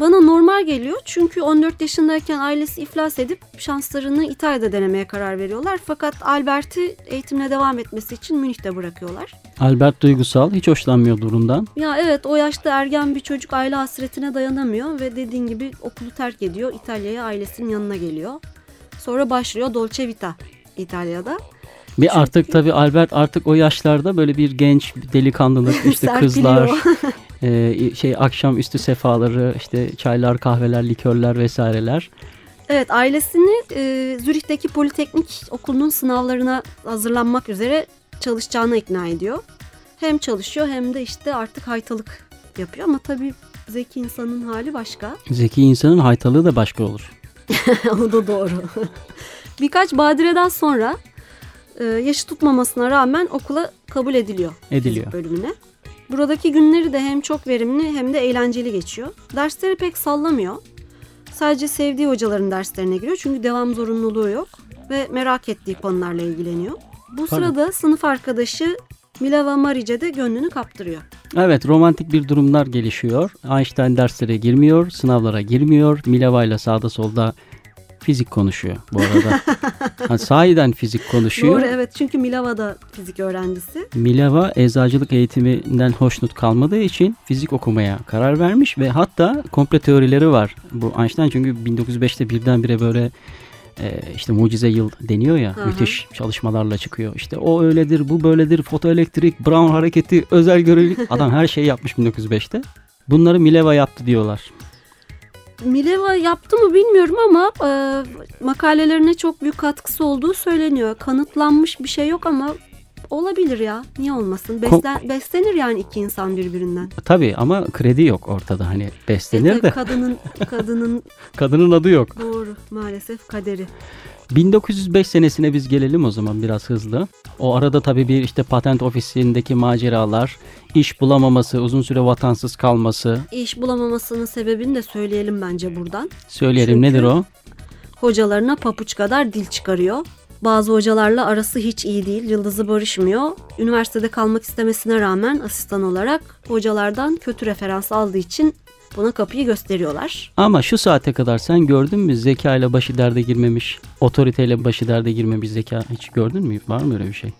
Speaker 3: bana normal geliyor. Çünkü 14 yaşındayken ailesi iflas edip şanslarını İtalya'da denemeye karar veriyorlar. Fakat Albert'i eğitimine devam etmesi için Münih'te bırakıyorlar.
Speaker 2: Albert duygusal, hiç hoşlanmıyor durumdan.
Speaker 3: Ya evet o yaşta ergen bir çocuk aile hasretine dayanamıyor ve dediğin gibi okulu terk ediyor. İtalya'ya ailesinin yanına geliyor. Sonra başlıyor Dolce Vita İtalya'da.
Speaker 2: Bir
Speaker 3: Çünkü-
Speaker 2: artık tabii Albert artık o yaşlarda böyle bir genç bir delikanlılık [laughs] işte kızlar [laughs] Ee, şey akşam üstü sefaları, işte çaylar, kahveler, likörler vesaireler.
Speaker 3: Evet ailesini e, Zürih'teki Politeknik Okulu'nun sınavlarına hazırlanmak üzere çalışacağına ikna ediyor. Hem çalışıyor hem de işte artık haytalık yapıyor ama tabii zeki insanın hali başka.
Speaker 2: Zeki insanın haytalığı da başka olur. [laughs]
Speaker 3: o da doğru. [laughs] Birkaç badireden sonra e, yaşı tutmamasına rağmen okula kabul ediliyor.
Speaker 2: Ediliyor.
Speaker 3: bölümüne. Buradaki günleri de hem çok verimli hem de eğlenceli geçiyor. Dersleri pek sallamıyor. Sadece sevdiği hocaların derslerine giriyor çünkü devam zorunluluğu yok ve merak ettiği konularla ilgileniyor. Bu
Speaker 2: Tabii.
Speaker 3: sırada sınıf arkadaşı Mileva Marice de gönlünü kaptırıyor.
Speaker 2: Evet romantik bir durumlar gelişiyor. Einstein derslere girmiyor, sınavlara girmiyor. Mileva ile sağda solda fizik konuşuyor bu arada. [laughs] ha, sahiden fizik konuşuyor.
Speaker 3: Doğru evet çünkü Mileva da fizik öğrencisi.
Speaker 2: Mileva eczacılık eğitiminden hoşnut kalmadığı için fizik okumaya karar vermiş ve hatta komple teorileri var. Bu Einstein çünkü 1905'te birdenbire böyle e, işte mucize yıl deniyor ya
Speaker 3: hı.
Speaker 2: müthiş çalışmalarla çıkıyor. İşte o öyledir, bu böyledir, fotoelektrik, Brown hareketi, özel görelilik. Adam her şeyi yapmış 1905'te. Bunları Mileva yaptı diyorlar.
Speaker 3: Mileva yaptı mı bilmiyorum ama e, makalelerine çok büyük katkısı olduğu söyleniyor. Kanıtlanmış bir şey yok ama olabilir ya. Niye olmasın? Beslen, beslenir yani iki insan birbirinden.
Speaker 2: Tabii ama kredi yok ortada hani
Speaker 3: E,
Speaker 2: beslenir
Speaker 3: tabii
Speaker 2: de
Speaker 3: kadının kadının [laughs]
Speaker 2: kadının adı yok.
Speaker 3: doğru maalesef kaderi.
Speaker 2: 1905 senesine biz gelelim o zaman biraz hızlı. O arada tabii bir işte patent ofisindeki maceralar, iş bulamaması, uzun süre vatansız kalması.
Speaker 3: İş bulamamasının sebebini de söyleyelim bence buradan.
Speaker 2: Söyleyelim
Speaker 3: Çünkü-
Speaker 2: nedir o?
Speaker 3: Hocalarına papuç kadar dil çıkarıyor. Bazı hocalarla arası hiç iyi değil, yıldızı barışmıyor. Üniversitede kalmak istemesine rağmen asistan olarak hocalardan kötü referans aldığı için buna kapıyı gösteriyorlar.
Speaker 2: Ama şu saate kadar sen gördün mü zeka ile başı derde girmemiş, otoriteyle başı derde girmemiş zeka hiç gördün mü? Var mı öyle bir şey?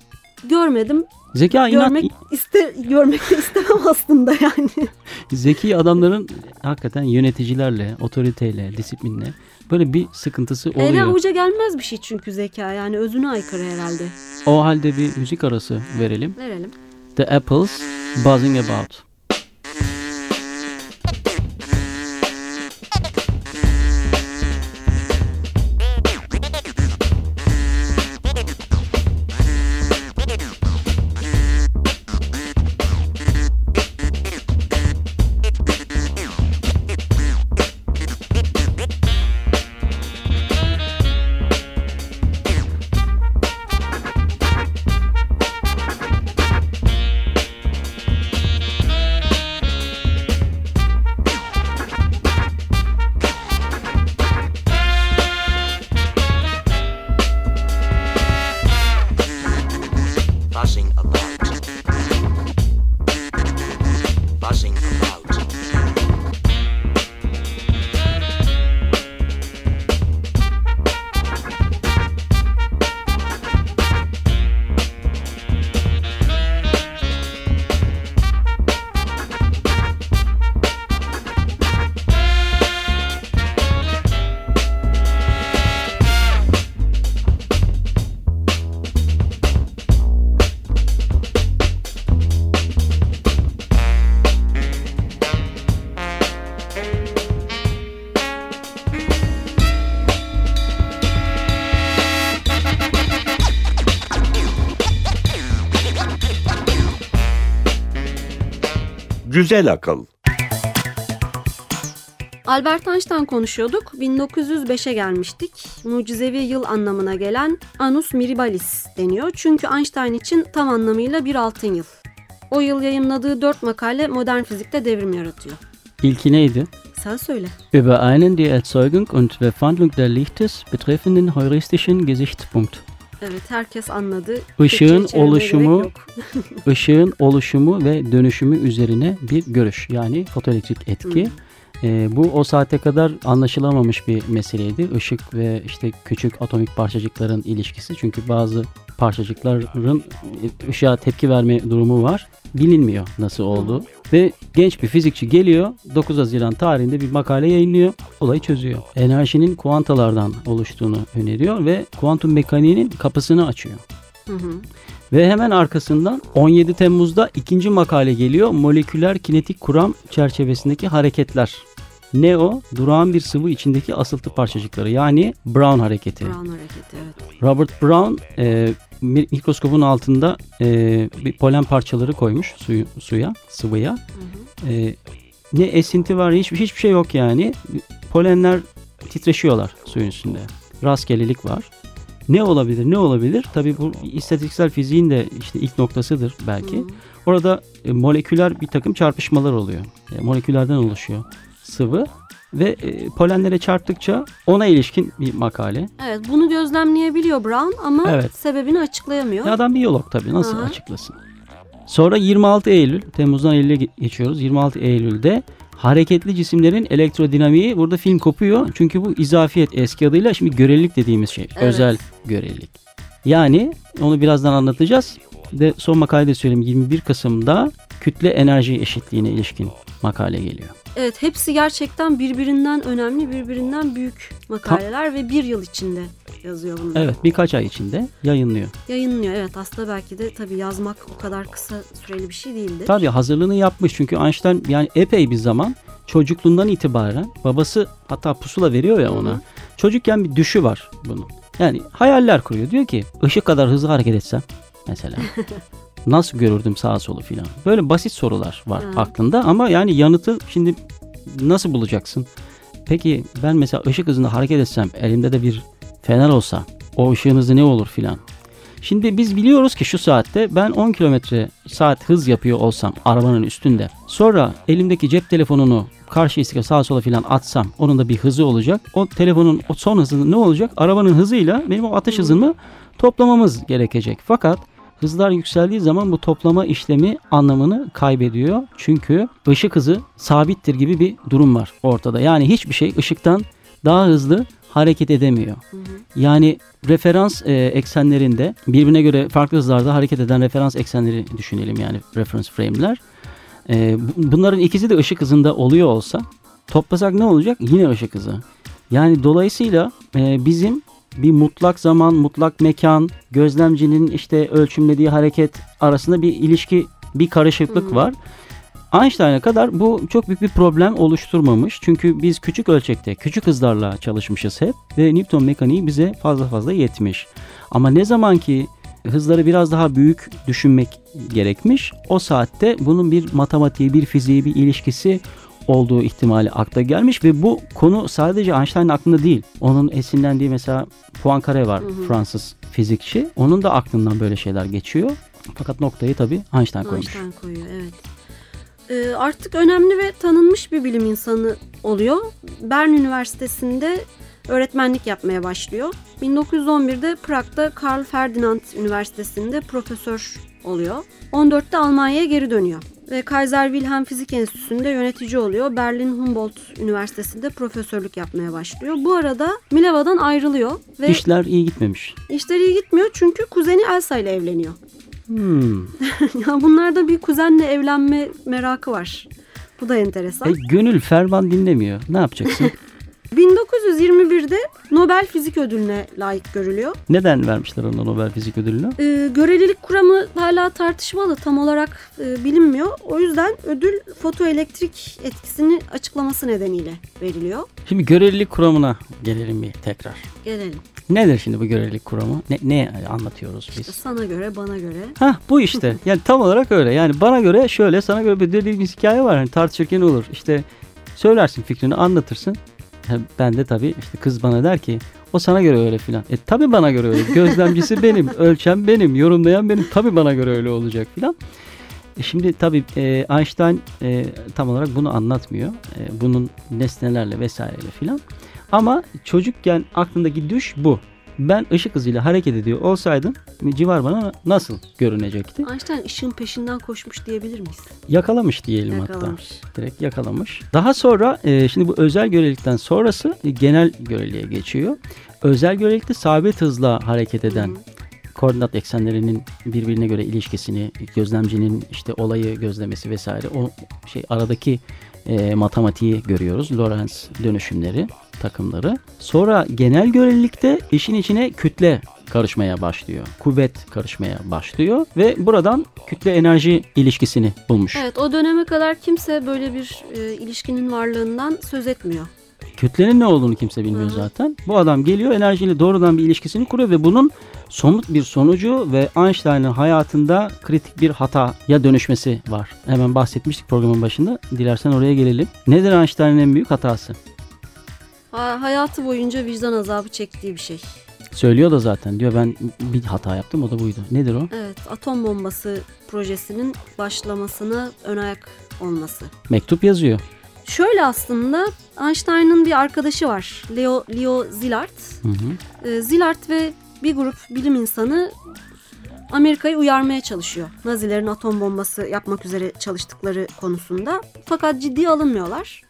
Speaker 3: Görmedim,
Speaker 2: Zeka inat,
Speaker 3: görmek iste görmek de istemem aslında yani. [laughs]
Speaker 2: zeki adamların hakikaten yöneticilerle, otoriteyle, disiplinle böyle bir sıkıntısı
Speaker 3: Ele
Speaker 2: oluyor.
Speaker 3: avuca gelmez bir şey çünkü zeka yani özüne aykırı herhalde.
Speaker 2: O halde bir müzik arası verelim.
Speaker 3: Verelim.
Speaker 2: The Apples Buzzing About.
Speaker 1: Güzel akıl.
Speaker 3: Albert Einstein konuşuyorduk. 1905'e gelmiştik. Mucizevi yıl anlamına gelen Annus Mirabilis deniyor. Çünkü Einstein için tam anlamıyla bir altın yıl. O yıl yayımladığı dört makale modern fizikte devrim yaratıyor.
Speaker 2: İlki neydi?
Speaker 3: Sen söyle.
Speaker 2: Über einen die Erzeugung und Verwandlung der Lichtes betreffenden heuristischen Gesichtspunkt.
Speaker 3: Evet herkes anladı.
Speaker 2: Işığın oluşumu-. Işığın [laughs] oluşumu ve dönüşümü üzerine bir görüş yani fotoelektrik etki. Ee, bu o saate kadar anlaşılamamış bir meseleydi. Işık ve işte küçük atomik parçacıkların ilişkisi. Çünkü bazı parçacıkların ışığa tepki verme durumu var. Bilinmiyor nasıl oldu. Ve genç bir fizikçi geliyor 9 Haziran tarihinde bir makale yayınlıyor. Olayı çözüyor. Enerjinin kuantalardan oluştuğunu öneriyor ve kuantum mekaniğinin kapısını açıyor.
Speaker 3: Hı hı.
Speaker 2: Ve hemen arkasından 17 Temmuz'da ikinci makale geliyor. Moleküler kinetik kuram çerçevesindeki hareketler. Ne o? Durağan bir sıvı içindeki asıltı parçacıkları yani Brown hareketi.
Speaker 3: Brown hareketi evet.
Speaker 2: Robert Brown e, mi- mikroskopun altında e, bir polen parçaları koymuş suyu, suya, sıvıya. E, ne esinti var, hiçbir hiçbir şey yok yani. Polenler titreşiyorlar suyun üstünde. Rastgelelik var. Ne olabilir? Ne olabilir? Tabii bu istatistiksel fiziğin de işte ilk noktasıdır belki.
Speaker 3: Hı.
Speaker 2: Orada e, moleküler bir takım çarpışmalar oluyor. E, moleküllerden oluşuyor sıvı ve e, polenlere çarptıkça ona ilişkin bir makale.
Speaker 3: Evet bunu gözlemleyebiliyor Brown ama
Speaker 2: Evet.
Speaker 3: sebebini açıklayamıyor.
Speaker 2: Ya adam biyolog tabii nasıl
Speaker 3: Aha.
Speaker 2: açıklasın? Sonra 26 Eylül, Temmuz'dan Eylül'e ge- geçiyoruz. 26 Eylül'de hareketli cisimlerin elektrodinamiği burada film kopuyor. Çünkü bu izafiyet eski adıyla şimdi görelilik dediğimiz şey.
Speaker 3: Evet.
Speaker 2: Özel görelilik. Yani onu birazdan anlatacağız. De son makalede söyleyeyim 21 Kasım'da kütle enerji eşitliğine ilişkin makale geliyor.
Speaker 3: Evet hepsi gerçekten birbirinden önemli, birbirinden büyük makaleler ve bir yıl içinde yazıyor bunlar.
Speaker 2: Evet birkaç ay içinde yayınlıyor.
Speaker 3: Yayınlıyor evet aslında belki de tabii yazmak o kadar kısa süreli bir şey değildi.
Speaker 2: Tabii hazırlığını yapmış çünkü Einstein yani epey bir zaman çocukluğundan itibaren babası hatta pusula veriyor ya ona.
Speaker 3: Hı hı.
Speaker 2: Çocukken bir düşü var bunun. Yani hayaller kuruyor. Diyor ki ışık kadar hızlı hareket etsem mesela [laughs] nasıl görürdüm sağa solu filan. Böyle basit sorular var
Speaker 3: Hı.
Speaker 2: aklında ama yani yanıtı şimdi nasıl bulacaksın? Peki ben mesela ışık hızında hareket etsem elimde de bir fener olsa o ışığın hızı ne olur filan. Şimdi biz biliyoruz ki şu saatte ben 10 kilometre saat hız yapıyor olsam arabanın üstünde. Sonra elimdeki cep telefonunu karşı istikrar sağa sola filan atsam onun da bir hızı olacak. O telefonun o son hızı ne olacak? Arabanın hızıyla benim o atış hızımı toplamamız gerekecek. Fakat hızlar yükseldiği zaman bu toplama işlemi anlamını kaybediyor. Çünkü ışık hızı sabittir gibi bir durum var ortada. Yani hiçbir şey ışıktan daha hızlı hareket edemiyor. Yani referans e, eksenlerinde birbirine göre farklı hızlarda hareket eden referans eksenleri düşünelim yani reference frame'ler. E, bu- bunların ikisi de ışık hızında oluyor olsa toplasak ne olacak? Yine ışık hızı. Yani dolayısıyla e, bizim bir mutlak zaman, mutlak mekan, gözlemcinin işte ölçümlediği hareket arasında bir ilişki, bir karışıklık var. Einstein'a kadar bu çok büyük bir problem oluşturmamış. Çünkü biz küçük ölçekte, küçük hızlarla çalışmışız hep ve Newton mekaniği bize fazla fazla yetmiş. Ama ne zaman ki hızları biraz daha büyük düşünmek gerekmiş, o saatte bunun bir matematiği, bir fiziği, bir ilişkisi olduğu ihtimali akla gelmiş ve bu konu sadece Einstein'ın aklında değil. Onun esinlendiği mesela Poincaré var Fransız fizikçi. Onun da aklından böyle şeyler geçiyor. Fakat noktayı tabii Einstein koymuş.
Speaker 3: Einstein koyuyor evet. Ee, artık önemli ve tanınmış bir bilim insanı oluyor. Bern Üniversitesi'nde öğretmenlik yapmaya başlıyor. 1911'de Prag'da Karl Ferdinand Üniversitesi'nde profesör oluyor. 14'te Almanya'ya geri dönüyor. Ve Kaiser Wilhelm Fizik Enstitüsü'nde yönetici oluyor. Berlin Humboldt Üniversitesi'nde profesörlük yapmaya başlıyor. Bu arada Mileva'dan ayrılıyor ve
Speaker 2: İşler iyi gitmemiş.
Speaker 3: işleri iyi gitmiyor çünkü kuzeni Elsa ile evleniyor.
Speaker 2: Hmm. [laughs]
Speaker 3: ya bunlarda bir kuzenle evlenme merakı var. Bu da enteresan.
Speaker 2: E, gönül ferman dinlemiyor. Ne yapacaksın? [laughs]
Speaker 3: 1921'de Nobel Fizik Ödülü'ne layık görülüyor.
Speaker 2: Neden vermişler ona Nobel Fizik Ödülünü?
Speaker 3: Ee, görelilik kuramı hala tartışmalı, tam olarak e, bilinmiyor. O yüzden ödül fotoelektrik etkisini açıklaması nedeniyle veriliyor.
Speaker 2: Şimdi görelilik kuramına gelelim bir tekrar.
Speaker 3: Gelelim.
Speaker 2: Nedir şimdi bu görelilik kuramı? Ne, ne anlatıyoruz biz?
Speaker 3: Sana göre, bana göre.
Speaker 2: Hah bu işte. [laughs] Yani tam olarak öyle. Yani bana göre şöyle, sana göre bir dediğimiz hikaye var. Hani tartışırken olur. İşte söylersin fikrini, anlatırsın. Ben de tabii işte kız bana der ki o sana göre öyle filan. E tabii bana göre öyle. Gözlemcisi [laughs] benim, ölçem benim, yorumlayan benim. Tabii bana göre öyle olacak filan. E Şimdi tabii e, Einstein e, tam olarak bunu anlatmıyor. E, bunun nesnelerle vesaireyle filan. Ama çocukken aklındaki düş bu. Ben ışık hızıyla hareket ediyor olsaydım civar bana nasıl görünecekti?
Speaker 3: Einstein ışığın peşinden koşmuş diyebilir miyiz?
Speaker 2: Yakalamış diyelim
Speaker 3: Yakalamış.
Speaker 2: hatta. Direkt yakalamış. Daha sonra e, şimdi bu özel görelilikten sonrası e, genel göreliğe geçiyor. Özel görelilikte sabit hızla hareket eden koordinat eksenlerinin birbirine göre ilişkisini, gözlemcinin işte olayı gözlemesi vesaire o şey aradaki e, matematiği görüyoruz. Lorentz dönüşümleri, takımları. Sonra genel görelilikte işin içine kütle karışmaya başlıyor. Kuvvet karışmaya başlıyor ve buradan kütle enerji ilişkisini bulmuş.
Speaker 3: Evet o döneme kadar kimse böyle bir e, ilişkinin varlığından söz etmiyor.
Speaker 2: Kütlenin ne olduğunu kimse bilmiyor
Speaker 3: Hı
Speaker 2: zaten. Bu adam geliyor enerjiyle doğrudan bir ilişkisini kuruyor ve bunun somut bir sonucu ve Einstein'ın hayatında kritik bir hataya dönüşmesi var. Hemen bahsetmiştik programın başında. Dilersen oraya gelelim. Nedir Einstein'ın en büyük hatası?
Speaker 3: Ha- hayatı boyunca vicdan azabı çektiği bir şey.
Speaker 2: Söylüyor da zaten diyor ben bir hata yaptım o da buydu. Nedir o?
Speaker 3: Evet atom bombası projesinin başlamasına ön ayak olması.
Speaker 2: Mektup yazıyor.
Speaker 3: Şöyle aslında Einstein'ın bir arkadaşı var. Leo, Leo Szilard.
Speaker 2: Hı hı.
Speaker 3: Szilard ve bir grup bilim insanı Amerika'yı uyarmaya çalışıyor. Nazilerin atom bombası yapmak üzere çalıştıkları konusunda. Fakat ciddiye alınmıyorlar.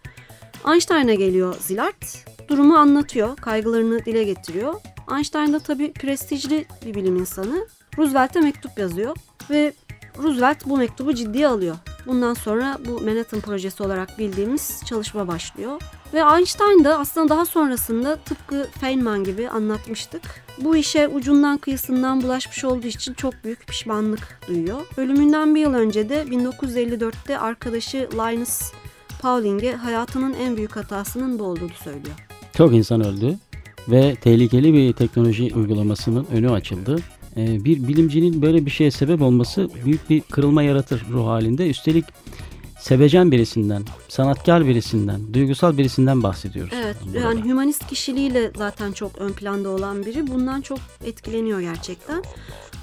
Speaker 3: Einstein'a geliyor Szilard. Durumu anlatıyor, kaygılarını dile getiriyor. Einstein da tabii prestijli bir bilim insanı. Roosevelt'e mektup yazıyor ve Roosevelt bu mektubu ciddiye alıyor. Bundan sonra bu Manhattan projesi olarak bildiğimiz çalışma başlıyor. Ve Einstein da aslında daha sonrasında tıpkı Feynman gibi anlatmıştık. Bu işe ucundan kıyısından bulaşmış olduğu için çok büyük pişmanlık duyuyor. Ölümünden bir yıl önce de 1954'te arkadaşı Linus Pauling'e hayatının en büyük hatasının bu olduğunu söylüyor.
Speaker 2: Çok insan öldü ve tehlikeli bir teknoloji uygulamasının önü açıldı. Ee, Bir bilimcinin böyle bir şeye sebep olması büyük bir kırılma yaratır ruh halinde. Üstelik sevecen birisinden, sanatkar birisinden, duygusal birisinden bahsediyoruz.
Speaker 3: Evet
Speaker 2: burada.
Speaker 3: yani hümanist kişiliğiyle zaten çok ön planda olan biri. Bundan çok etkileniyor gerçekten.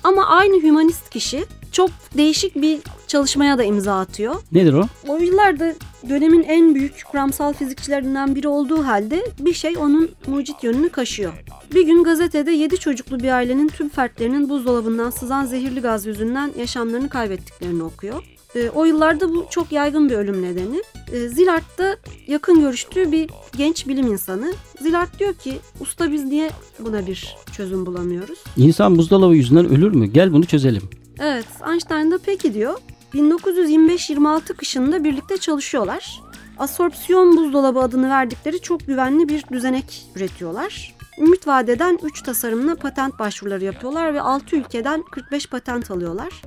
Speaker 3: Ama aynı hümanist kişi çok değişik bir çalışmaya da imza atıyor.
Speaker 2: Nedir o?
Speaker 3: O yıllarda dönemin en büyük kuramsal fizikçilerinden biri olduğu halde bir şey onun mucit yönünü kaşıyor. Bir gün gazetede 7 çocuklu bir ailenin tüm fertlerinin buzdolabından sızan zehirli gaz yüzünden yaşamlarını kaybettiklerini okuyor. E, o yıllarda bu çok yaygın bir ölüm nedeni. E, Szilard da yakın görüştüğü bir genç bilim insanı. Szilard diyor ki usta biz niye buna bir çözüm bulamıyoruz?
Speaker 2: İnsan buzdolabı yüzünden ölür mü? Gel bunu çözelim.
Speaker 3: Evet, Einstein da peki diyor. 1925-26 kışında birlikte çalışıyorlar. Asorpsiyon buzdolabı adını verdikleri çok güvenli bir düzenek üretiyorlar. Ümit vadeden 3 tasarımla patent başvuruları yapıyorlar ve 6 ülkeden 45 patent alıyorlar.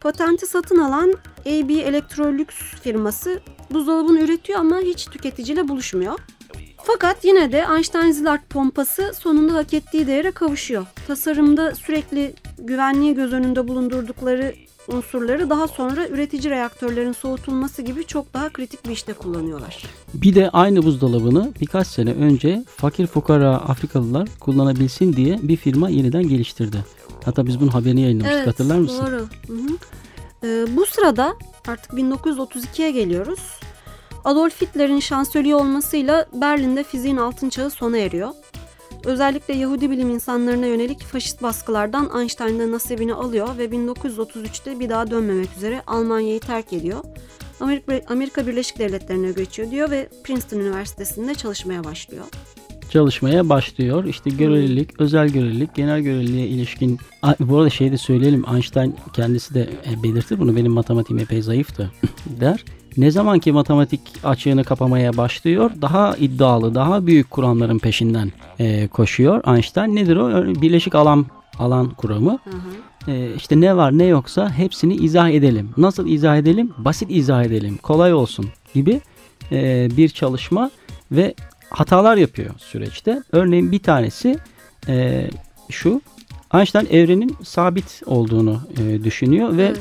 Speaker 3: Patenti satın alan AB Electrolux firması buzdolabını üretiyor ama hiç tüketiciyle buluşmuyor. Fakat yine de Einstein-Szilard pompası sonunda hak ettiği değere kavuşuyor. Tasarımda sürekli güvenliği göz önünde bulundurdukları unsurları daha sonra üretici reaktörlerin soğutulması gibi çok daha kritik bir işte kullanıyorlar.
Speaker 2: Bir de aynı buzdolabını birkaç sene önce fakir fukara Afrikalılar kullanabilsin diye bir firma yeniden geliştirdi. Hatta biz bunun haberini yayınlamıştık hatırlar mısın?
Speaker 3: Doğru. Hı hı. Ee, bu sırada artık 1932'ye geliyoruz. Adolf Hitler'in şansölye olmasıyla Berlin'de fiziğin altın çağı sona eriyor. Özellikle Yahudi bilim insanlarına yönelik faşist baskılardan Einstein de nasibini alıyor ve 1933'te bir daha dönmemek üzere Almanya'yı terk ediyor. Amerika, Amerika Birleşik Devletleri'ne göçüyor diyor ve Princeton Üniversitesi'nde çalışmaya başlıyor.
Speaker 2: Çalışmaya başlıyor. İşte görelilik, özel görelilik, genel göreliliğe ilişkin. Bu arada şey de söyleyelim. Einstein kendisi de e, belirtir bunu. Benim matematiğim epey zayıftı [laughs] der. Ne zaman ki matematik açığını kapamaya başlıyor, daha iddialı, daha büyük kuramların peşinden e, koşuyor. Einstein nedir o? Birleşik alan alan kuramı.
Speaker 3: Hı hı.
Speaker 2: E, işte ne var ne yoksa hepsini izah edelim. Nasıl izah edelim? Basit izah edelim. Kolay olsun gibi e, bir çalışma ve hatalar yapıyor süreçte. Örneğin bir tanesi e, şu. Einstein evrenin sabit olduğunu e, düşünüyor ve
Speaker 3: Evet.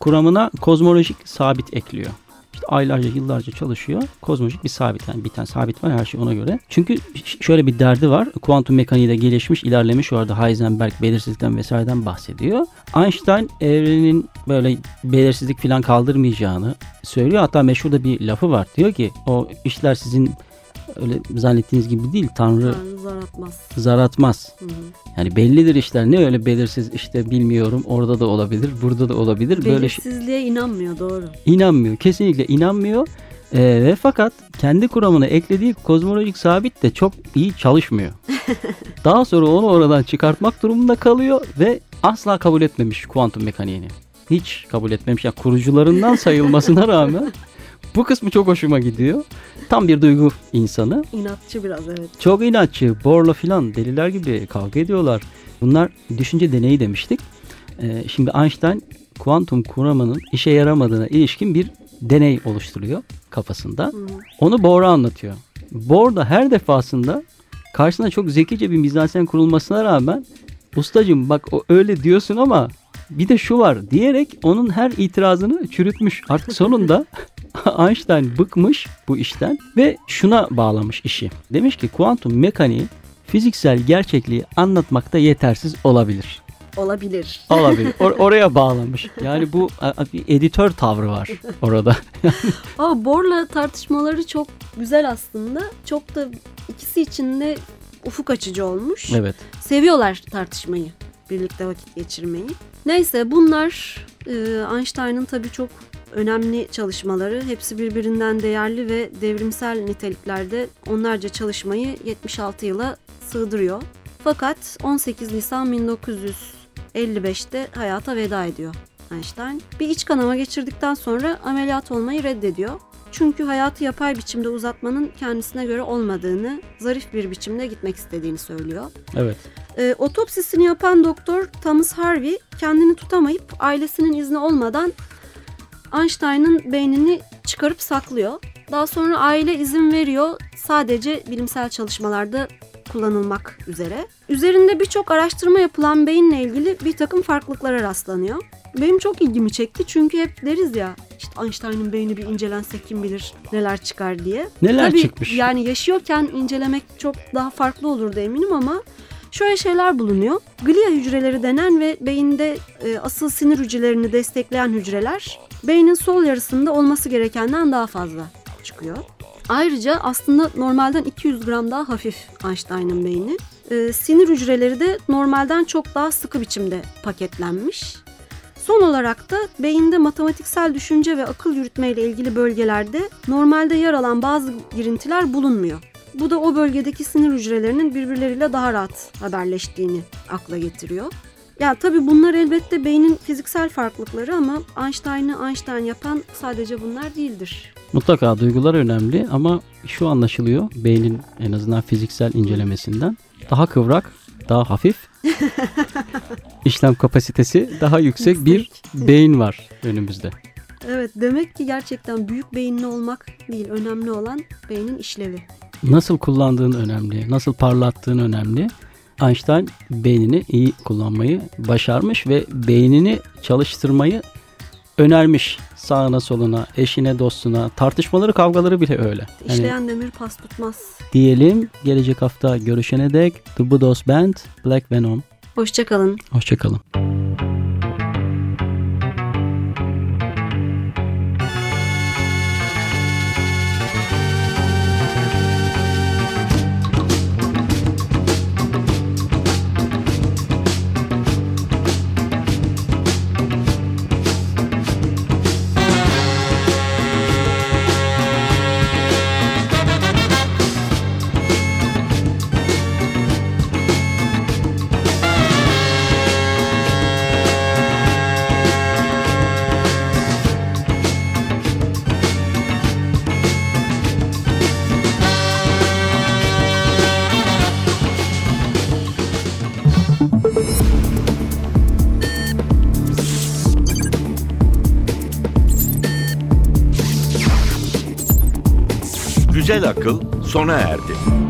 Speaker 2: kuramına kozmolojik sabit ekliyor. İşte aylarca yıllarca çalışıyor. Kozmolojik bir sabit yani bir tane sabit var her şey ona göre. Çünkü şöyle bir derdi var. Kuantum mekaniği de gelişmiş, ilerlemiş. Orada Heisenberg belirsizlikten vesaireden bahsediyor. Einstein evrenin böyle belirsizlik falan kaldırmayacağını söylüyor. Hatta meşhur da bir lafı var. Diyor ki o işler sizin öyle zannettiğiniz gibi değil. Tanrı
Speaker 3: Yani zar atmaz.
Speaker 2: zar atmaz.
Speaker 3: Hı hı.
Speaker 2: Yani bellidir işler. Ne öyle belirsiz işte bilmiyorum. Orada da olabilir, burada da olabilir. Böyle şey,
Speaker 3: Belirsizliğe inanmıyor doğru.
Speaker 2: inanmıyor. Kesinlikle inanmıyor. Ee, ve fakat kendi kuramına eklediği kozmolojik sabit de çok iyi çalışmıyor. [laughs] Daha sonra onu oradan çıkartmak durumunda kalıyor ve asla kabul etmemiş kuantum mekaniğini. Hiç kabul etmemiş. Yani kurucularından sayılmasına [laughs] rağmen bu kısmı çok hoşuma gidiyor. Tam bir duygu insanı.
Speaker 3: İnatçı biraz evet.
Speaker 2: Çok inatçı. Borla filan deliler gibi kavga ediyorlar. Bunlar düşünce deneyi demiştik. Ee, şimdi Einstein kuantum kuramının işe yaramadığına ilişkin bir deney oluşturuyor kafasında. Onu Bohr'a anlatıyor. Bohr da her defasında karşısına çok zekice bir mizansen kurulmasına rağmen ustacım bak o öyle diyorsun ama bir de şu var diyerek onun her itirazını çürütmüş. Artık sonunda [laughs] Einstein bıkmış bu işten ve şuna bağlamış işi. Demiş ki kuantum mekaniği fiziksel gerçekliği anlatmakta yetersiz olabilir.
Speaker 3: Olabilir.
Speaker 2: Olabilir. Or- [laughs] oraya bağlamış. Yani bu bir editör tavrı var orada. [laughs]
Speaker 3: Ama Bohr'la tartışmaları çok güzel aslında. Çok da ikisi için de ufuk açıcı olmuş.
Speaker 2: evet.
Speaker 3: Seviyorlar tartışmayı. Birlikte vakit geçirmeyi. Neyse bunlar e, Einstein'ın tabii çok önemli çalışmaları. Hepsi birbirinden değerli ve devrimsel niteliklerde onlarca çalışmayı 76 yıla sığdırıyor. Fakat 18 Nisan 1955'te hayata veda ediyor Einstein. Bir iç kanama geçirdikten sonra ameliyat olmayı reddediyor. Çünkü hayatı yapay biçimde uzatmanın kendisine göre olmadığını, zarif bir biçimde gitmek istediğini söylüyor.
Speaker 2: Evet.
Speaker 3: E, otopsisini yapan doktor Thomas Harvey kendini tutamayıp ailesinin izni olmadan Einstein'ın beynini çıkarıp saklıyor. Daha sonra aile izin veriyor sadece bilimsel çalışmalarda kullanılmak üzere. Üzerinde birçok araştırma yapılan beyinle ilgili bir takım farklılıklara rastlanıyor. Benim çok ilgimi çekti çünkü hep deriz ya işte Einstein'ın beyni bir incelense kim bilir neler çıkar diye.
Speaker 2: Neler
Speaker 3: Tabii
Speaker 2: çıkmış?
Speaker 3: yani yaşıyorken incelemek çok daha farklı olurdu eminim ama şöyle şeyler bulunuyor. Glia hücreleri denen ve beyinde e, asıl sinir hücrelerini destekleyen hücreler beynin sol yarısında olması gerekenden daha fazla çıkıyor. Ayrıca aslında normalden 200 gram daha hafif Einstein'ın beyni. E, sinir hücreleri de normalden çok daha sıkı biçimde paketlenmiş. Son olarak da beyinde matematiksel düşünce ve akıl yürütme ile ilgili bölgelerde normalde yer alan bazı girintiler bulunmuyor. Bu da o bölgedeki sinir hücrelerinin birbirleriyle daha rahat haberleştiğini akla getiriyor. Ya tabii bunlar elbette beynin fiziksel farklılıkları ama Einstein'ı Einstein yapan sadece bunlar değildir.
Speaker 2: Mutlaka duygular önemli ama şu anlaşılıyor beynin en azından fiziksel incelemesinden. Daha kıvrak, daha hafif, [laughs] işlem kapasitesi daha yüksek bir beyin var önümüzde.
Speaker 3: Evet demek ki gerçekten büyük beyinli olmak değil önemli olan beynin işlevi.
Speaker 2: Nasıl kullandığın önemli, nasıl parlattığın önemli. Einstein beynini iyi kullanmayı başarmış ve beynini çalıştırmayı önermiş sağına soluna, eşine dostuna, tartışmaları kavgaları bile öyle. Yani
Speaker 3: İşleyen demir pas tutmaz.
Speaker 2: diyelim gelecek hafta görüşene dek The Budos Band, Black Venom.
Speaker 3: Hoşçakalın.
Speaker 2: Hoşçakalın.
Speaker 1: Güzel akıl sona erdi.